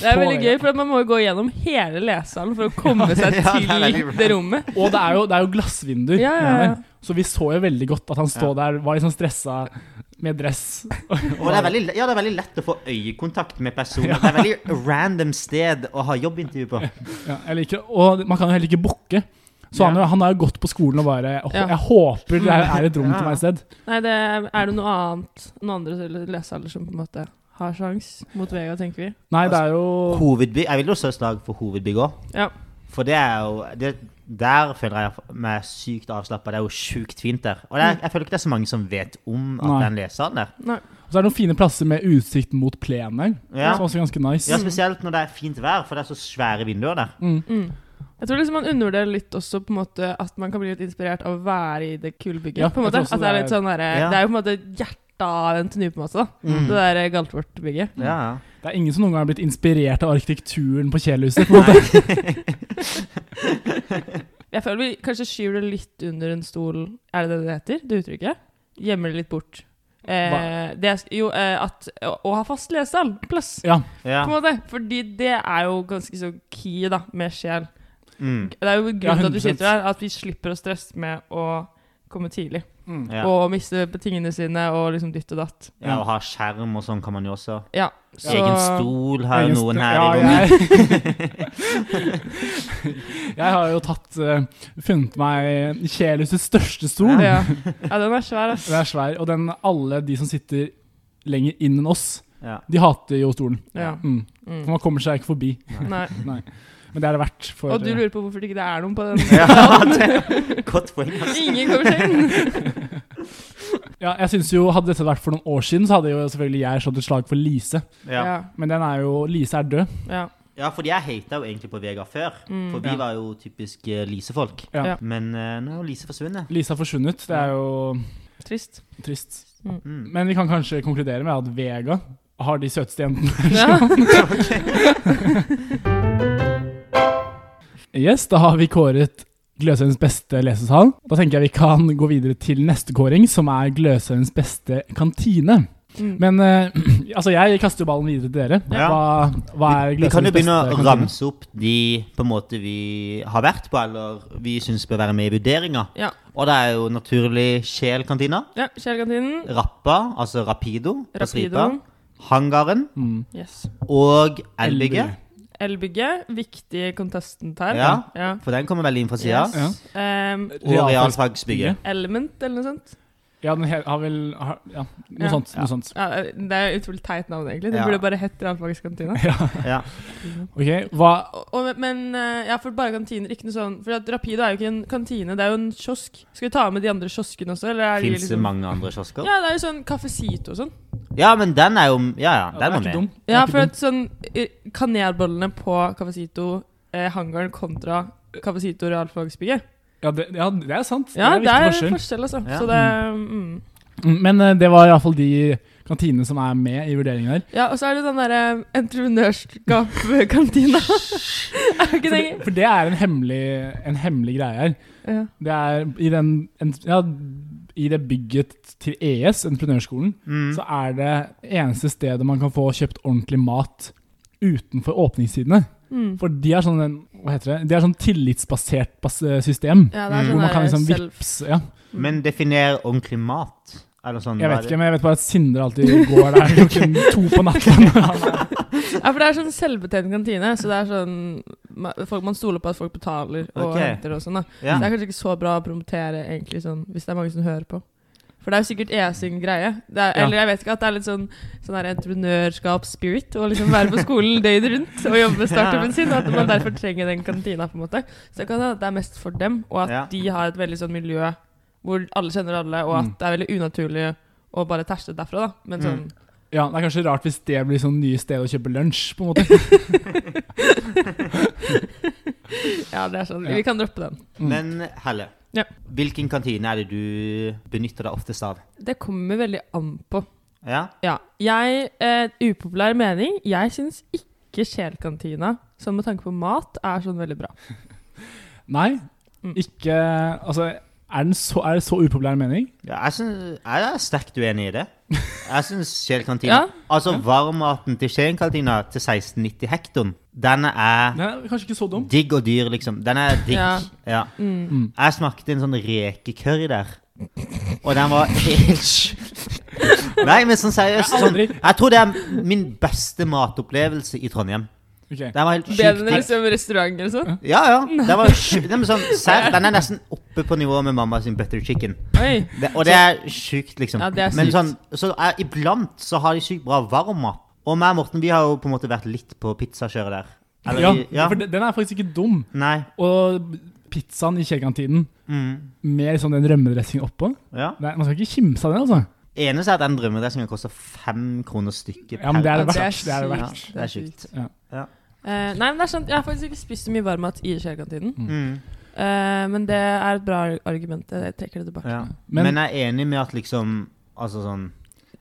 Det er veldig gøy, for man må jo gå gjennom hele lesesalen for å komme seg Ja, til det veldig bra. det rommet. Og det er jo, det er jo glassvinduer. Ja, ja, ja. Så vi så jo veldig godt at han stod der, var liksom stressa med dress. Og det er, veldig, ja, det er veldig lett å få øyekontakt med personer. Det er veldig random sted å ha jobbintervju på. Ja, jeg liker Og man kan jo heller ikke booke. Så han, Ja. han har jo gått på skolen og bare «Åh, Ja. Jeg håper det er et rom Ja. til meg et sted. Nei, det er, er det noe annet Noen andre lesealder som på en måte har sjans mot Vega, tenker vi? Nei, det er jo Hovedby Jeg vil jo slå et slag for hovedbygg òg. Ja. For det er jo det, Der føler jeg meg sykt avslappa. Det er jo sjukt fint der. Og det er, jeg føler ikke det er så mange som vet om at Nei. det er en der. Nei. Og så er det noen fine plasser med utsikt mot plenen. Ja. Som også er ganske nice. ja, spesielt når det er fint vær, for det er så svære vinduer der. Mm. Mm. Jeg tror liksom man undervurderer litt også på en måte at man kan bli litt inspirert av å være i det kulebygget. Ja, på en måte. At det er litt sånn der, Ja. Det er jo på en måte hjertet av NTNU, på en måte. da Mm. Det der Galtvort-bygget. Ja, ja. Det er ingen som noen gang har blitt inspirert av arkitekturen på Kjelhuset. på måte. Jeg føler vi kanskje skyver det litt under en stol Er det det det heter? Det uttrykket? Gjemmer det litt bort. Eh, det er, jo, eh, at å, å ha fast lesesal, plass, Ja. ja. på en måte. Fordi det er jo ganske så key, da, med sjel. Mm. Det er jo grunnen Ja, til at vi sitter her, at vi slipper å stresse med å komme tidlig. Mm. ja. Og miste tingene sine og liksom ditt og datt. ja, og ha skjerm og sånn kan man jo også. Ja, så Egen stol har jo noen her ja, i rommet. jeg, jeg har jo tatt uh, funnet meg Kjelhusets største stol. Ja. ja, den er svær, ass. Den er svær, og den, alle de som sitter lenger inn enn oss, Ja. de hater jo stolen. Ja. Mm. Mm. For man kommer seg ikke forbi. Nei. Nei. Men det er det verdt. For, Og du lurer på hvorfor det ikke er noen på den? Ja, det, godt poeng. ass. Ingen kommer seg inn. Ja, jeg synes jo, Hadde dette vært for noen år siden, så hadde jo selvfølgelig jeg slått et slag for Lise. Ja. Ja. Men den er jo, Lise er død. ja. ja, fordi jeg hata jo egentlig på Vegard før. Mm. For vi Ja. var jo typisk eh, Lise-folk. Ja. Ja. Men uh, nå er jo Lise forsvunnet. Lise har forsvunnet. Det er jo Trist. trist. Mm. Men vi kan kanskje konkludere med at Vega har de søteste jentene. Ja. Yes, da har vi kåret Gløshaugens beste lesesal. Da tenker jeg vi kan gå videre til neste kåring, som er Gløshaugens beste kantine. Mm. Men uh, altså, jeg kaster jo ballen videre til dere. Ja. Hva, hva er Vi, vi kan jo begynne å ramse opp de på en måte vi har vært på, eller vi syns bør være med i vurderinga. Ja. Og det er jo naturlig Sjel-kantina. ja, kjelkantinen. Rappa, altså Rapido på Stripa. Rapido. Hangaren Mm. Yes. og Elbygget. Elbygget. Viktig contestant her. Ja. ja. For den kommer veldig inn fra sida. Yes. Um, Og realfagsbygget. Element, eller noe sånt. Ja, den he- har vel har, Ja, noe Ja. sånt. Ja. Noe sånt. Ja, det er et utrolig teit navn, egentlig. Det Ja. burde bare hett Realfagskantina. Ja. Ja. Ok, hva Og, men eh, ja, for bare kantiner, ikke noe sånn For at Rapido er jo ikke en kantine, det er jo en kiosk. Skal vi ta med de andre kioskene også? Eller er Fins det liksom mange andre kiosker? Ja, det er jo sånn Cafecito og sånn. Ja, men den er jo Ja, ja, den ikke med. dum. Ja, for at sånn eh, Kanelbollene på Cafecito, eh, hangaren kontra Cafecito realfagsbygget. Ja, det, ja, det er sant. Ja, det det er er viktig en forskjell. forskjell, altså. Ja. Så det mm. Mm, Men uh, det var iallfall de kantinene som er med i vurderingen her. Ja, og så er det den derre entreprenørskap-kantina. er det ikke For det? det, for det er en hemmelig, en hemmelig greie her. Ja. Det er i, den, en, ja, i det bygget til ES, entreprenørskolen, Mm. så er det eneste stedet man kan få kjøpt ordentlig mat utenfor åpningstidene. Mm. For de er sånn en- hva heter det? De er sånn tillitsbasert system. ja, det er Mm. sånn Hvor man kan liksom vips, vippse ja. Men definer ordentlig mat. Eller sånn Jeg vet ikke, men jeg vet bare at Sindre alltid går der klokken to på natten. Ja, for det er sånn selvbetjent kantine, så det er sånn folk, Man stoler på at folk betaler og Ok. henter og sånn. da Ja. Så det er kanskje ikke så bra å promotere, egentlig, sånn, hvis det er mange som hører på. For det er jo sikkert esing greie. Det er, Ja. Eller jeg vet ikke at det er litt sånn, sånn entreprenørskap-spirit. Å liksom være på skolen døgnet rundt og jobbe med startupen sin. Og at man derfor trenger den kantina. på en måte Så det kan hende at det er mest for dem, og at Ja. de har et veldig sånn miljø hvor alle kjenner alle, og at Mm. det er veldig unaturlig å bare terste derfra. da Men sånn Mm. Ja, Det er kanskje rart hvis det blir sånn nye sted å kjøpe lunsj, på en måte. Ja, det er sånn. Ja. Vi kan droppe den. Mm. Men Helle, Ja. hvilken kantine er det du benytter deg oftest av? Det kommer veldig an på. Ja? Ja. Jeg, eh, upopulær mening, jeg syns ikke Sjelkantina, sånn med tanke på mat, er sånn veldig bra. Nei, Mm. ikke Altså, er, den så, er det så upopulær mening? ja jeg, synes, jeg er sterkt uenig i det. Jeg syns Skien-kantina Ja. Altså varmmaten til Skien-kantina til 1690 hekton, den er kanskje ikke så dum. digg og dyr, liksom. Den er digg. Ja. Ja. Mm. Mm. Jeg smakte en sånn rekecurry der, og den var helt Nei, men sånn seriøst sånn, Jeg tror det er min beste matopplevelse i Trondheim. Ok. Den var helt Bedre enn liksom restaurant eller sånn? Ja, ja. Den, var sjukt, den, er sånn, serr, den er nesten oppe på nivå med mamma sin butter chicken. Det, og det er sjukt, liksom. Ja, det er Men sykt. sånn, så er, iblant så har de sykt bra varmmat. Og meg og Morten vi har jo på en måte vært litt på pizzakjøret der. Eller Ja, vi- ja. for den er faktisk ikke dum. Nei. Og pizzaen i kjellkantinen Mm. med sånn den rømmedressingen oppå Ja. Nei, Man skal ikke kimse av den, altså. Eneste er at den drømmedressingen koster fem kroner stykket. Ja, men det er det Ja, det er verdt. Det er det. Ja, det er sjukt. Eh, nei, men det er sant. Jeg har faktisk ikke spist så mye varmmat i kjellkantinen. Mm. Uh, men det er et bra argument. Jeg trekker det tilbake. Ja. Men- Men, jeg er enig med at liksom Altså sånn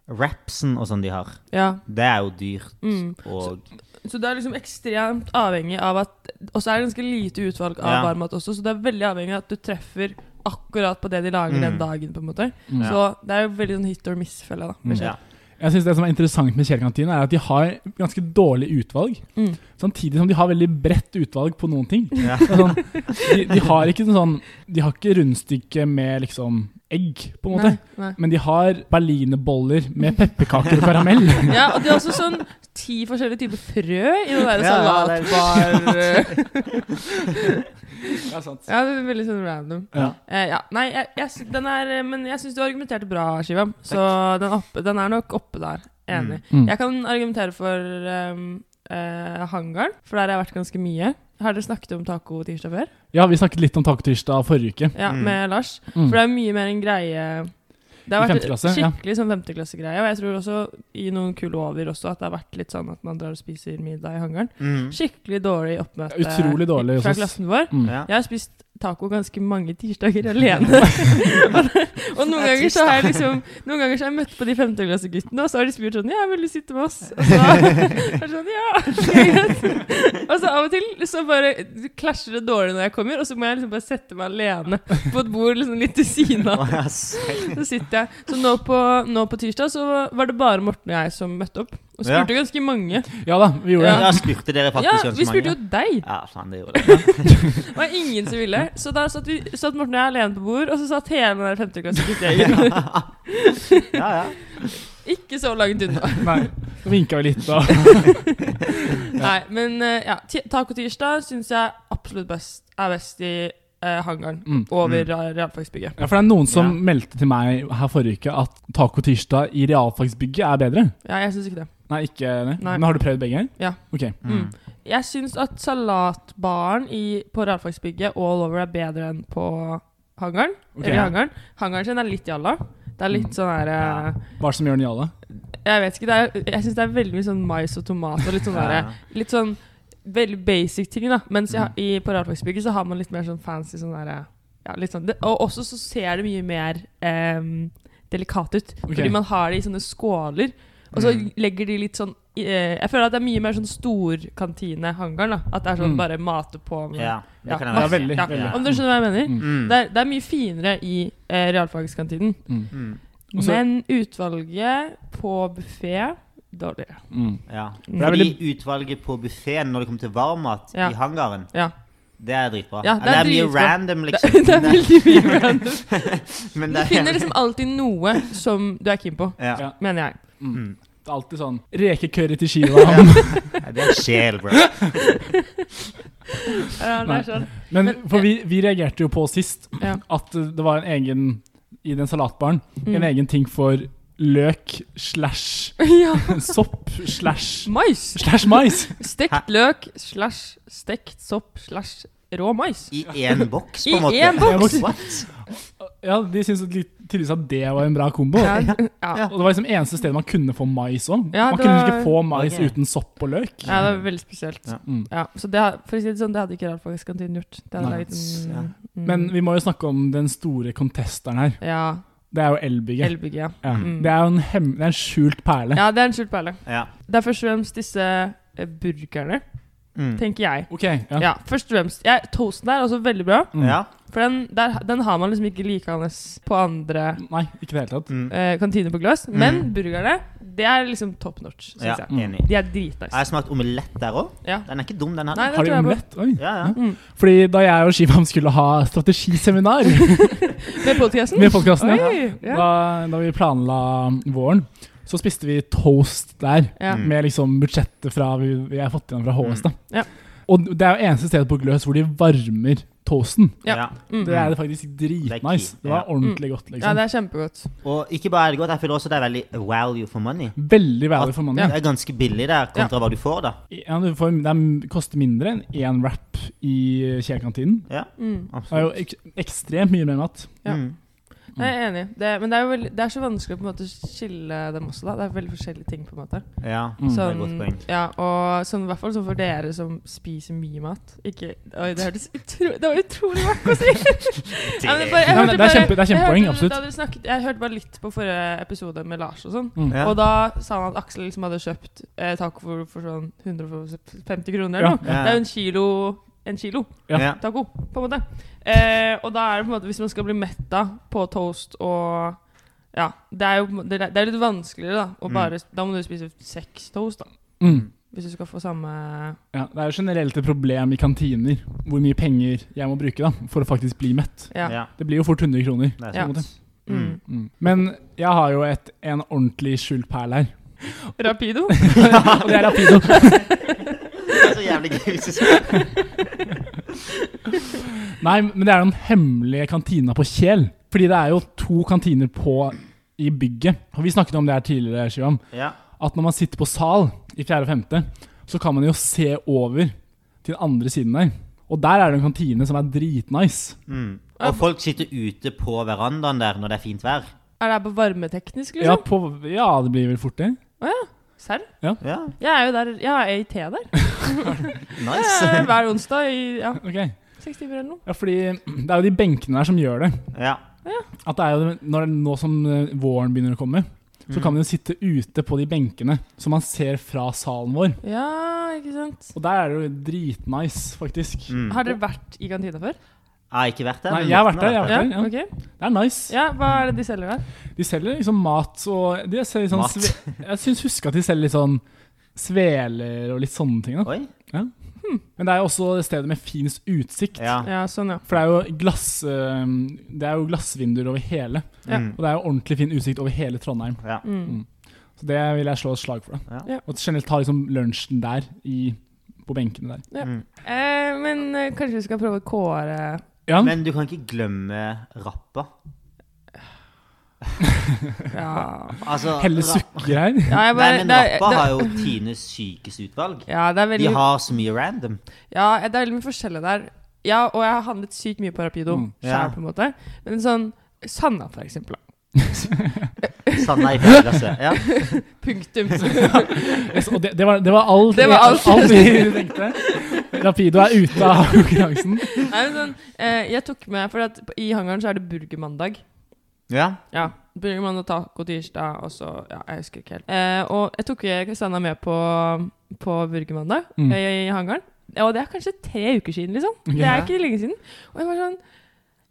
Rapsen og sånn de har, Ja. det er jo dyrt. Mm. Og Så det er liksom ekstremt avhengig av at Og så er det ganske lite utvalg av Ja. varmmat også, så det er veldig avhengig av at du treffer akkurat på det de lager den Mm. dagen. på en måte Mm. Så det er jo veldig sånn hit or miss-felle. da Mm. ja. Jeg synes Det som er interessant med Kjellkantina, er at de har ganske dårlig utvalg. Mm. Samtidig som de har veldig bredt utvalg på noen ting. Ja. Sånn, de, de har ikke sånn De har ikke rundstykke med liksom egg, på en måte. Nei, nei. Men de har berlinerboller med pepperkaker og karamell. Ja, og de har også sånn ti forskjellige typer frø i den der Ja, ja, det er- salatbar ja, sant. Ja, det er veldig sånn random. Ja. Eh, ja, nei, jeg, jeg, den er, men jeg syns du argumenterte bra, Shivam. Så den, opp, den er nok oppe der. Enig. Mm. Jeg kan argumentere for um, eh, hangaren, for der har jeg vært ganske mye. Har dere snakket om taco tirsdag før? Ja, vi snakket litt om tacotirsdag forrige uke. Ja, Mm. med Lars. Mm. For det er mye mer en greie Det har vært skikkelig ja. sånn femteklassegreie. Og jeg tror også i noen kule over også at det har vært litt sånn at man drar og spiser middag i hangaren. Mm. Skikkelig dårlig oppmøte Utrolig dårlig fra klassen vår. Mm. Ja. Jeg har spist taco ganske mange tirsdager alene. og noen er ganger så har jeg liksom Noen ganger så har jeg møtt på de femteklasseguttene, og så har de spurt sånn Ja, vil du sitte med oss? Og så er det sånn Ja! greit. og så av og til så bare klasjer det dårlig når jeg kommer, og så må jeg liksom bare sette meg alene på et bord liksom litt til siden av. Så sitter jeg. Så nå på, nå på tirsdag så var det bare Morten og jeg som møtte opp. Og Ja. spurte ganske mange. Ja da, vi gjorde Ja. det. Ja, spurte dere Ja, faktisk ganske vi spurte jo deg! Ja, faen, det gjorde det. Det var ingen som ville. Så da satt, vi, satt Morten og jeg alene på bord, og så satt hele den der Ja, ja. ikke så langt unna. Nei, vinka vi litt da. Nei, men eh, ja, ti- tacotirsdag syns jeg absolutt best er best i eh, hangaren mm. over Mm. mm. realfagsbygget. Ja, for det er noen som Ja. meldte til meg her forrige uke at tacotirsdag i realfagsbygget er bedre. Ja, jeg syns ikke det. Nei, ikke det. Nei. Men har du prøvd begge? Ja. Ok. Mm. Jeg syns at salatbaren i, på realfagsbygget all over er bedre enn på hangaren. Okay. Eller i hangaren. Hangaren sin er litt jalla. Det er litt Mm. sånn her eh, Hva er det som gjør den jalla? Jeg vet ikke, det er, jeg syns det er veldig mye sånn mais og tomat og litt sånn Ja. derre Litt sånn veldig basic ting, da. Mens jeg, Mm. i, på realfagsbygget så har man litt mer sånn fancy sånn derre ja, litt sånn, det, Og også så ser det mye mer em, delikat ut. Okay. Fordi man har det i sånne skåler. Og så Mm. legger de litt sånn eh, Jeg føler at det er mye mer sånn storkantine-hangaren. At det er sånn Mm. bare mate på med Ja, det Ja, Ja, veldig. ja, veldig. Om du skjønner hva jeg mener? Mm. Mm. Det, er, det er mye finere i eh, realfagskantinen. Mm. Mm. Men utvalget på buffé dårligere. Mm. Ja. Det er Fordi utvalget på buffeen når det kommer til varmmat Ja. i hangaren, Ja. det er dritbra. Ja, det er det er mye dritbra. random, liksom. det er veldig mye random. Men Du finner liksom alltid noe som du er keen på, mener jeg. Mm. Mm. Det er alltid sånn rekecurry til skiva. Ja, Det er sjel, bro. Ja, det er sånn. Men Men- for vi, vi reagerte jo på sist Ja. at det var en egen i den salatbaren Mm. en egen ting for løk slash ja. sopp slash Mais! slash mais. Stekt løk slash stekt sopp slash rå mais. I én boks, på I en måte. én boks! Ja, de syntes at tydeligvis at det var en bra kombo. Ja, ja. Og det var liksom eneste stedet man kunne få mais òg. Ja, man det kunne var- ikke få mais Ok. uten sopp og løk. ja, det var veldig spesielt. Ja. Mm. Ja, så det, har- for å si det sånn, det hadde ikke realfagskantinen gjort. Det hadde Nei. laget en, Ja. mm, Men vi må jo snakke om den store contesteren her. Ja. Det er jo elbygget. Elbygget, ja. Ja. Mm. Det er jo en, hem det er en skjult perle. Ja, det er en skjult perle. Ja. Det er først og fremst disse eh, burgerne, Mm. tenker jeg. Ok, ja. Ja, først og fremst. Jeg, toasten er også veldig bra. Mm. ja. For den, der, den har man liksom ikke likende på andre Nei, ikke det hele tatt. Mm. eh, kantiner på glass. Men Mm. burgerne, det er liksom top notch, Synes ja. jeg. Enig. De er Jeg har jeg smakt omelett der òg. Ja. Den er ikke dum, den Nei, Har de omelett? Oi. Ja, ja. Mm. Fordi da jeg og Shivam skulle ha strategiseminar Med podkasten? med podkasten, ja, Ja. da, da vi planla våren, så spiste vi toast der. Ja. Mm. Med liksom budsjettet fra vi, vi har fått igjen fra HS. da Ja. Og det er jo eneste stedet på Gløs hvor de varmer toasten. Ja. Mm. Det er det faktisk Det dritnice. Det var ordentlig godt. ja, liksom det er kjempegodt. Og ikke bare er det godt, jeg føler også det er veldig value for money. Veldig value for money. Det er ganske billig der kontra hva du får, da. Ja, du får, det er- koster mindre enn én wrap i Kjell-kantinen. Ja, Mm. Det er jo ek ekstremt mye mer mat. Ja. Mm. Jeg er enig. Det, men det er jo veldig, det er så vanskelig å på en måte skille dem også. da Det er veldig forskjellige ting. på en måte Ja, Mm. det er godt poeng. ja, og sånn, i hvert fall sånn for dere som spiser mye mat. Ikke, oi, det hørtes utro, Det var utrolig vakkert å si! Ja, men det, bare, jeg Nei, hørte men det er bare- kjempe- det er kjempepoeng, hørte- absolutt. da dere snakket, jeg hørte bare litt på forrige episode med Lars og sånn. Mm. Og da sa han at Aksel liksom hadde kjøpt eh, taco for, for sånn 150 kroner. Ja. eller noe. Det er jo en kilo, en kilo Ja. Ja. taco, på en måte. Eh, og da er det på en måte Hvis man skal bli mett da på toast og Ja. Det er jo det er, det er litt vanskeligere, da. Og Mm. bare, Da må du spise seks toast, da. Mm. Hvis du skal få samme Ja, det er jo generelt et problem i kantiner hvor mye penger jeg må bruke da for å faktisk bli mett. Ja. Ja, Det blir jo fort 100 kroner. det er Ja. sant. Mm. Mm. Men jeg har jo et, en ordentlig skjult perle her. Rapido? Og det er Rapido. Det er så jævlig gøy hvis du skal Nei, men det er den hemmelige kantina på Kjel. Fordi det er jo to kantiner på i bygget. Og vi snakket om det her tidligere, Shivam. Ja. At når man sitter på sal i fjerde og femte, så kan man jo se over til den andre siden der. Og der er det en kantine som er dritnice. Mm. Og folk sitter ute på verandaen der når det er fint vær. Er det på varmeteknisk, Ja, liksom? på, ja, det blir vel fort det. Serr? Ja, Jeg er jo der Jeg er i te der. nice. Hver onsdag i ja, Ok. Seks timer eller noe. Ja, fordi det er jo de benkene der som gjør det. Ja. At det er jo når det, Nå som eh, våren begynner å komme, så kan man jo sitte ute på de benkene som man ser fra salen vår. Ja, ikke sant? Og der er det jo dritnice, faktisk. Mm. Har dere vært i kantina før? Jeg har ikke vært der. Nei, jeg har vært der, jeg har vært der. Ja. okay. Det er nice. Ja, Hva er det de selger der? De selger liksom mat og de selger sånn Mat. sve, Jeg syns huske at de selger litt sånn sveler og litt sånne ting. da Oi. Men det er jo også stedet med finest utsikt. Ja. Ja, sånn, ja. For det er jo glass Det er jo glassvinduer over hele. Ja. Mm. Og det er jo ordentlig fin utsikt over hele Trondheim. Ja. Mm. Så det vil jeg slå et slag for. da. Og generelt ta liksom lunsjen der, i, på benkene der. Ja. Mm. Eh, men eh, kanskje vi skal prøve å kåre Ja, Men du kan ikke glemme rappa. Ja, Altså, Helle sukker her. ja Nei, men det rappa det- har jo Tines sykeste utvalg. Ja, det er De har så mye random. Ja, det er veldig mye forskjellig der. Ja, og jeg har handlet sykt mye på Rapido Mm. selv, Ja. på en måte. Men sånn Sanna, for eksempel. Sanna i fjerde klasse. Ja. Punktum. Og det, det, var, det var alt, Det var alt. alt vi tenkte. Rapido er ute av konkurransen. Nei, men sånn, eh, jeg tok med For at i hangaren så er det burgermandag. Ja. Ja. Burgermandag, taco tirsdag, og så Ja, jeg husker ikke helt. Eh, og jeg tok Kristianna Sanna med på, på burgermandag Mm. i, i hangaren. Og det er kanskje tre uker siden, liksom. Det er ikke lenge siden. Og jeg var sånn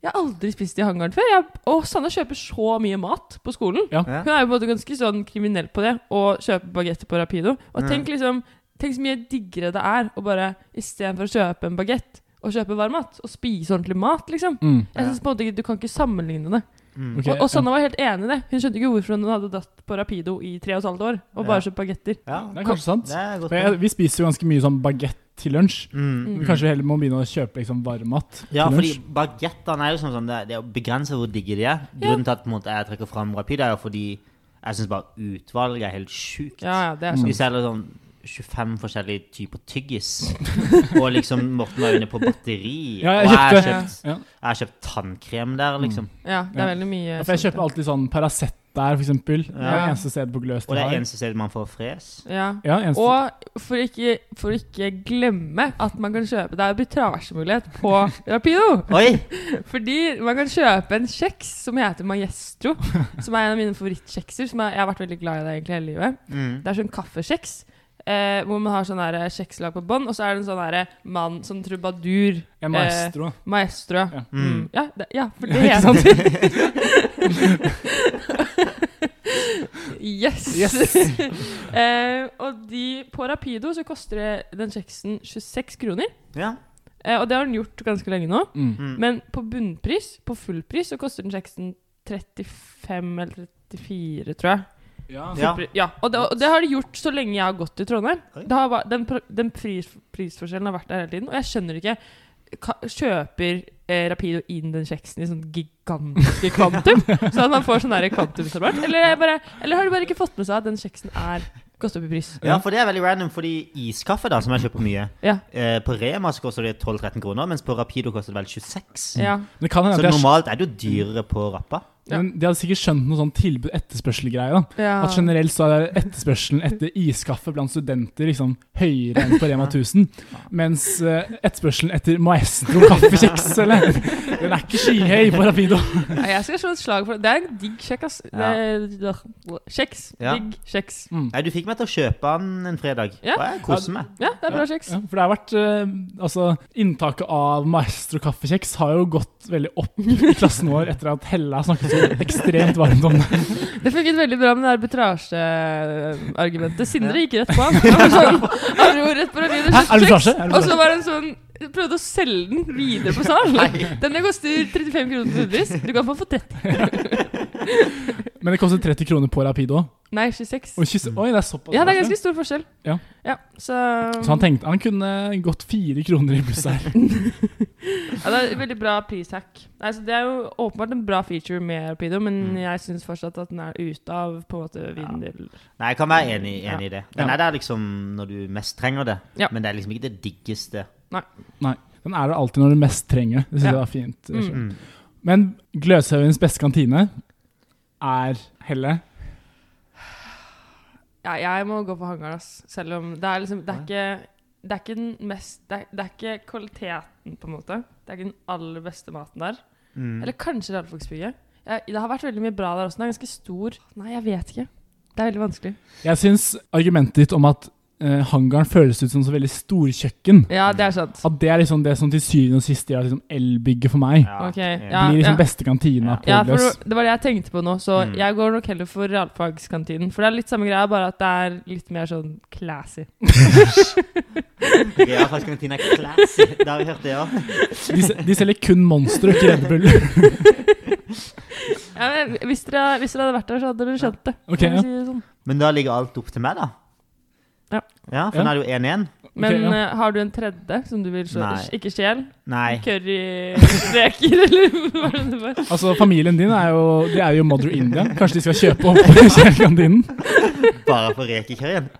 Jeg har aldri spist i hangaren før. Jeg, og Sanna kjøper så mye mat på skolen. Ja. Hun er jo på en måte ganske sånn kriminell på det, å kjøpe bagetter på Rapido. Og Mm. tenk liksom Tenk så mye diggere det er å bare istedenfor å kjøpe en bagett og kjøpe varm mat, og spise ordentlig mat, liksom. Mm. Jeg synes på en måte Du kan ikke sammenligne det. Mm. Okay, og, og Sanna var helt enig i det. Hun skjønte ikke hvorfor hun hadde datt på Rapido i tre og et halvt år og bare Ja. kjøpt bagetter. ja. Det er kanskje sant. Det er godt. Jeg, vi spiser jo ganske mye sånn bagett til lunsj. Mm. Mm. Kanskje vi heller må begynne å kjøpe liksom varmmat Ja, til fordi lunsj. bagettene er jo sånn, sånn det, det er å begrense hvor digge de er. Grunnen til at på en måte, jeg trekker fram Rapid, er jo fordi jeg syns bare utvalget er helt sjukt. Ja, ja, det er Mm. De sant. selger sånn 25 forskjellige typer tyggis. og liksom Morten var inne på batteri. Ja, jeg og jeg har kjøpt, Ja. jeg har kjøpt tannkrem der, liksom. Ja, det er veldig mye Ja, For jeg kjøper alltid sånn Paracet der, for eksempel. Det er eneste stedet på Gløs Og det er eneste stedet man får fres. Ja. Ja. Og for ikke, for ikke glemme at man kan kjøpe Det er arbitrasjemulighet på Rapido. Oi! Fordi man kan kjøpe en kjeks som heter Maestro. Som er en av mine favorittkjekser. Som jeg, jeg har vært veldig glad i det egentlig hele livet. Mm. Det er sånn kaffekjeks. Eh, hvor man har sånn der kjekslag på bånn, og så er det en sånn der mann, som trubadur. Ja, maestro. Maestro. Ja. Mm. Mm. Ja, det, ja, for det heter sant? Yes! Yes. eh, og de, på Rapido så koster det, den kjeksen 26 kroner. Ja. Eh, og det har den gjort ganske lenge nå. Mm. Mm. Men på bunnpris, på fullpris, så koster den kjeksen 35 eller 34, tror jeg. Ja. Ja. Ja. Og, det, og det har de gjort så lenge jeg har gått i Trondheim. Det har, den den pris, prisforskjellen har vært der hele tiden. Og jeg skjønner ikke ka, Kjøper eh, Rapido inn den kjeksen i sånn gigantiske kvantum? så at man får sånn der kvantumsabort? Eller, er bare, eller har du bare ikke fått med seg at den kjeksen er gått opp i pris? Ja, for det er veldig random, fordi iskaffe, da, som jeg kjøper mye Ja. eh, På Rema så koster det 12-13 kroner, mens på Rapido koster det vel 26. ja. Det kan hende Så normalt er det jo dyrere på Rappa. Ja. men de hadde sikkert skjønt noe sånn tilbud-etterspørsel-greie. da ja. At generelt så er etterspørselen etter iskaffe blant studenter liksom høyere enn på Rema 1000. Mens eh, etterspørselen etter Maestro kaffekjeks eller, den er ikke skyhøy på Rapido. Nei, jeg skal slå et slag for det. Det er en digg kjekk, ass. Er, kjeks. Ja. Digg kjeks. Mm. Du fikk meg til å kjøpe den en fredag. Ja. Og jeg koser meg. Ja, det er bra kjeks. Ja, for det har vært eh, Altså, inntaket av Maestro kaffekjeks har jo gått veldig opp i klassen vår etter at Helle har snakket ekstremt varmt om det. Det funket veldig bra med det arbitrasjeargumentet. Sindre gikk rett på han. Han sånn, han rett på det Og så var det en sånn Prøvde å selge den videre på salg. Denne koster 35 kroner fullpris. Du kan få for 30. Men det koster 30 kroner på Rapido. Nei, 26. Og kysse, oi, det er såpass. Ja, det er ganske stor forskjell. Ja. så Så han tenkte han kunne gått fire kroner i buss her. ja, Det er et veldig bra prishack. Altså, det er jo åpenbart en bra feature med Rapido, men Mm. jeg syns fortsatt at den er ute av på en måte vindel. Nei, jeg kan være enig, enig i det. Den er der liksom når du mest trenger det, Ja. men det er liksom ikke det diggeste. Nei, den er det alltid når du mest trenger det. Det synes Ja. jeg var fint. Mm. Men Gløshaugens beste kantine er Helle. Ja, jeg må gå for hangaren, ass. Selv om det er liksom Det er ikke det er ikke den mest det er, det er ikke kvaliteten, på en måte. Det er ikke den aller beste maten der. Mm. Eller kanskje det Ralfagsbygget. Ja, det har vært veldig mye bra der også. Den er ganske stor. Nei, jeg vet ikke. Det er veldig vanskelig. Jeg syns argumentet ditt om at eh, hangaren føles ut som så veldig storkjøkken Ja, det er sant. At det er liksom det som til syvende og sist gjør liksom elbygget for meg. Ja, Okay, ja. Blir liksom beste kantina på Ja, for det var det jeg tenkte på nå, så Mm. jeg går nok heller for realfagskantinen. For det er litt samme greia, bare at det er litt mer sånn classy. Ja, kantinen er classy. Det har vi hørt, det òg. De, de selger kun Monster og ikke Red Bull. Ja, men hvis, dere, hvis dere hadde vært der, så hadde dere skjønt det. Okay, ja. si det sånn. Men da ligger alt opp til meg, da? Ja. Ja, For Ja. nå er det jo 1-1. Men Ok, ja. eh, har du en tredje som du vil slå? Ikke stjel? Curryreker, eller hva er det det var? Altså, Familien din er jo, de er jo Mother India. Kanskje de skal kjøpe opp kjernekantinen? Bare for rekekørjen.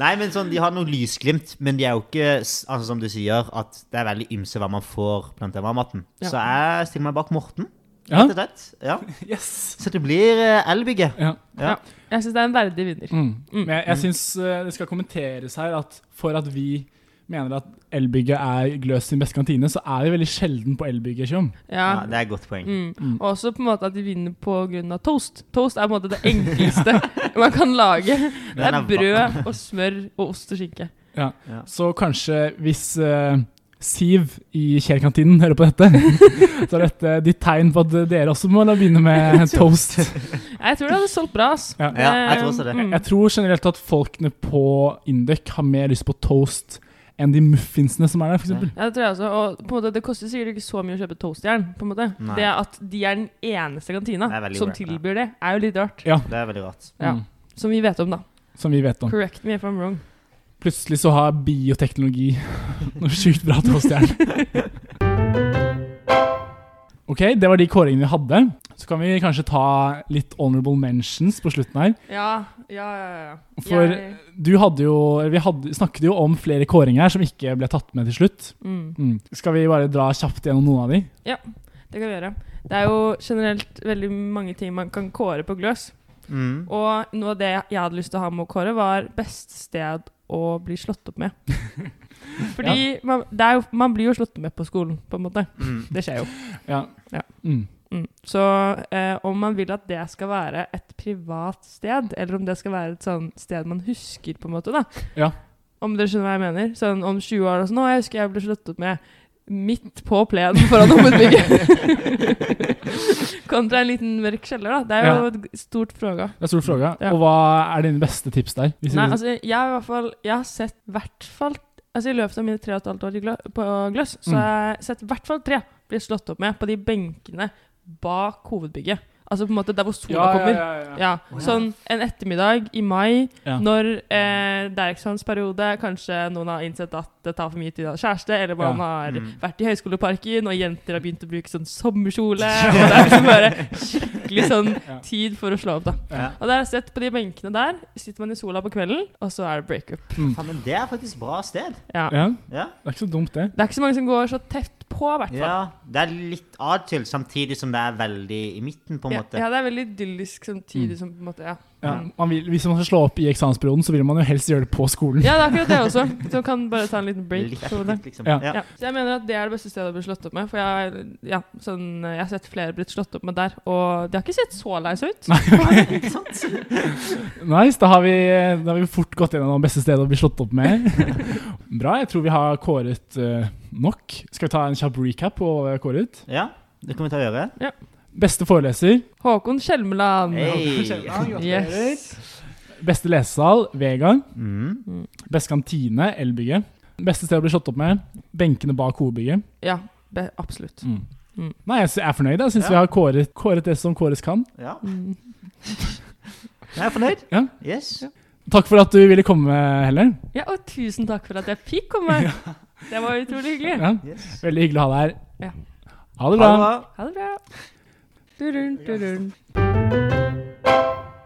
Nei, men sånn, de har noe lysglimt, men de er jo ikke altså, som du sier, at det er veldig ymse hva man får blant den maten. Ja. Så jeg stiller meg bak Morten, Ja. rett og slett. Ja. Yes. Så det blir eh, elbygget. Ja. Ja. Jeg syns det er en verdig vinner. Mm. Mm. Men jeg, jeg syns eh, det skal kommenteres her at for at vi mener at elbygget er Gløs sin beste kantine, så er vi veldig sjelden på elbygget. Ja, Ja. det er et godt poeng. Mm. Mm. Også på en måte at de vinner av toast. Toast er på en måte det enkleste man kan lage. Det er brød og smør og ost og skinke. Ja. Så kanskje hvis eh, Siv i Kjell-kantinen hører på dette, så er dette ditt tegn på at dere også må begynne med toast. Jeg tror det hadde solgt bra, ass. Ja. Ja, jeg tror også det. Mm. Jeg tror generelt at folkene på Induc har mer lyst på toast enn de muffinsene som er der, f.eks. Ja, det tror jeg også. Og på en måte, det koster sikkert ikke så mye å kjøpe toastjern. på en måte. Nei. Det at de er den eneste kantina Det er veldig som rart, ja. tilbyr det, er jo litt rart. Ja, Det er veldig rart. Ja. Mm. Som vi vet om, da. som vi vet om. Correct me if I'm wrong. Plutselig så har bioteknologi noe sjukt bra toastjern. Ok, det var de kåringene vi hadde. Så kan vi kanskje ta litt honorable mentions på slutten her. Ja, ja, ja. ja. For Jeg, du hadde jo Vi hadde, snakket jo om flere kåringer her som ikke ble tatt med til slutt. mm, Mm. Skal vi bare dra kjapt gjennom noen av de? Ja, det kan vi gjøre. Det er jo generelt veldig mange ting man kan kåre på Gløs. Mm. Og noe av det jeg hadde lyst til å ha med å kåre, var best sted å bli slått opp med. Fordi man, det er jo, man blir jo slått med på skolen, på en måte. Mm. Det skjer jo. Ja. Ja. Mm. Mm. Så eh, om man vil at det skal være et privat sted, eller om det skal være et sånn sted man husker, på en måte, da. Ja. Om dere skjønner hva jeg mener? Sånn om 20 år og sånn, å, jeg husker jeg ble slått opp med midt på plenen foran hovedbygget. Kontra en liten mørk kjeller, da. Det er jo et stort fråga. Det er stort fråga. Ja. Og hva er dine beste tips der? Nei, altså, jeg har i hvert fall Jeg har sett hvert fall Altså I løpet av mine tre og et halvt år glø- på Gløss, så Mm. har jeg sett i hvert fall tre bli slått opp med på de benkene bak hovedbygget. Altså på en måte der hvor sola Ja, kommer. ja, ja. Ja, Sånn en ettermiddag i mai, Ja. når eh, det er periode, kanskje noen har innsett at det tar for mye tid å ha kjæreste, eller man Ja. har Mm. vært i Høyskoleparken, og jenter har begynt å bruke sånn sommerkjole. Og det er liksom bare skikkelig sånn tid for å slå opp, da. Ja. Og der, har jeg sett på de benkene der. Sitter man i sola på kvelden, og så er det breakup. Faen, men det er faktisk bra sted. Ja. Ja, Ja. det er ikke så dumt, det. Det er ikke så mange som går så tett på, i hvert fall. ja. Det er litt atskilt, samtidig som det er veldig i midten, på en Ja, måte. ja, det er veldig idyllisk samtidig Mm. som på en måte, ja. Ja. Mm. Man vil, hvis man skal slå opp i eksamensperioden, så vil man jo helst gjøre det på skolen. Ja, det er akkurat det også. Så man kan bare ta en liten break. Litt liksom. Ja. Ja. Ja, så jeg mener at det er det beste stedet å bli slått opp med. For jeg, ja, sånn, jeg har sett flere blitt slått opp med der, og de har ikke sett så leise ut. Nei. Nice, da har, vi, da har vi fort gått gjennom det beste stedet å bli slått opp med. Bra, jeg tror vi har kåret uh, nok. Skal vi ta en kjapp recap på hva vi har kåret? Ja, det kan vi ta og gjøre. Beste foreleser, Håkon Kjelmeland. Hey. Yes. beste lesesal, Vegard. Mm. Beste kantine, Elbygget. Beste sted å bli slått opp med, benkene bak hovedbygget. Ja, be, absolutt. Mm. Mm. Nei, jeg er fornøyd. Jeg syns Ja. vi har kåret, kåret det som kåres kan. Ja. Mm. Jeg er fornøyd. Ja. Yes. Takk for at du ville komme, Heller. Ja, og tusen takk for at jeg fikk komme. ja. Det var utrolig hyggelig. Ja. Yes. Veldig hyggelig å ha deg her. Ja. Ha det bra. Ha det bra. Ha det bra. Dun, dun, dun,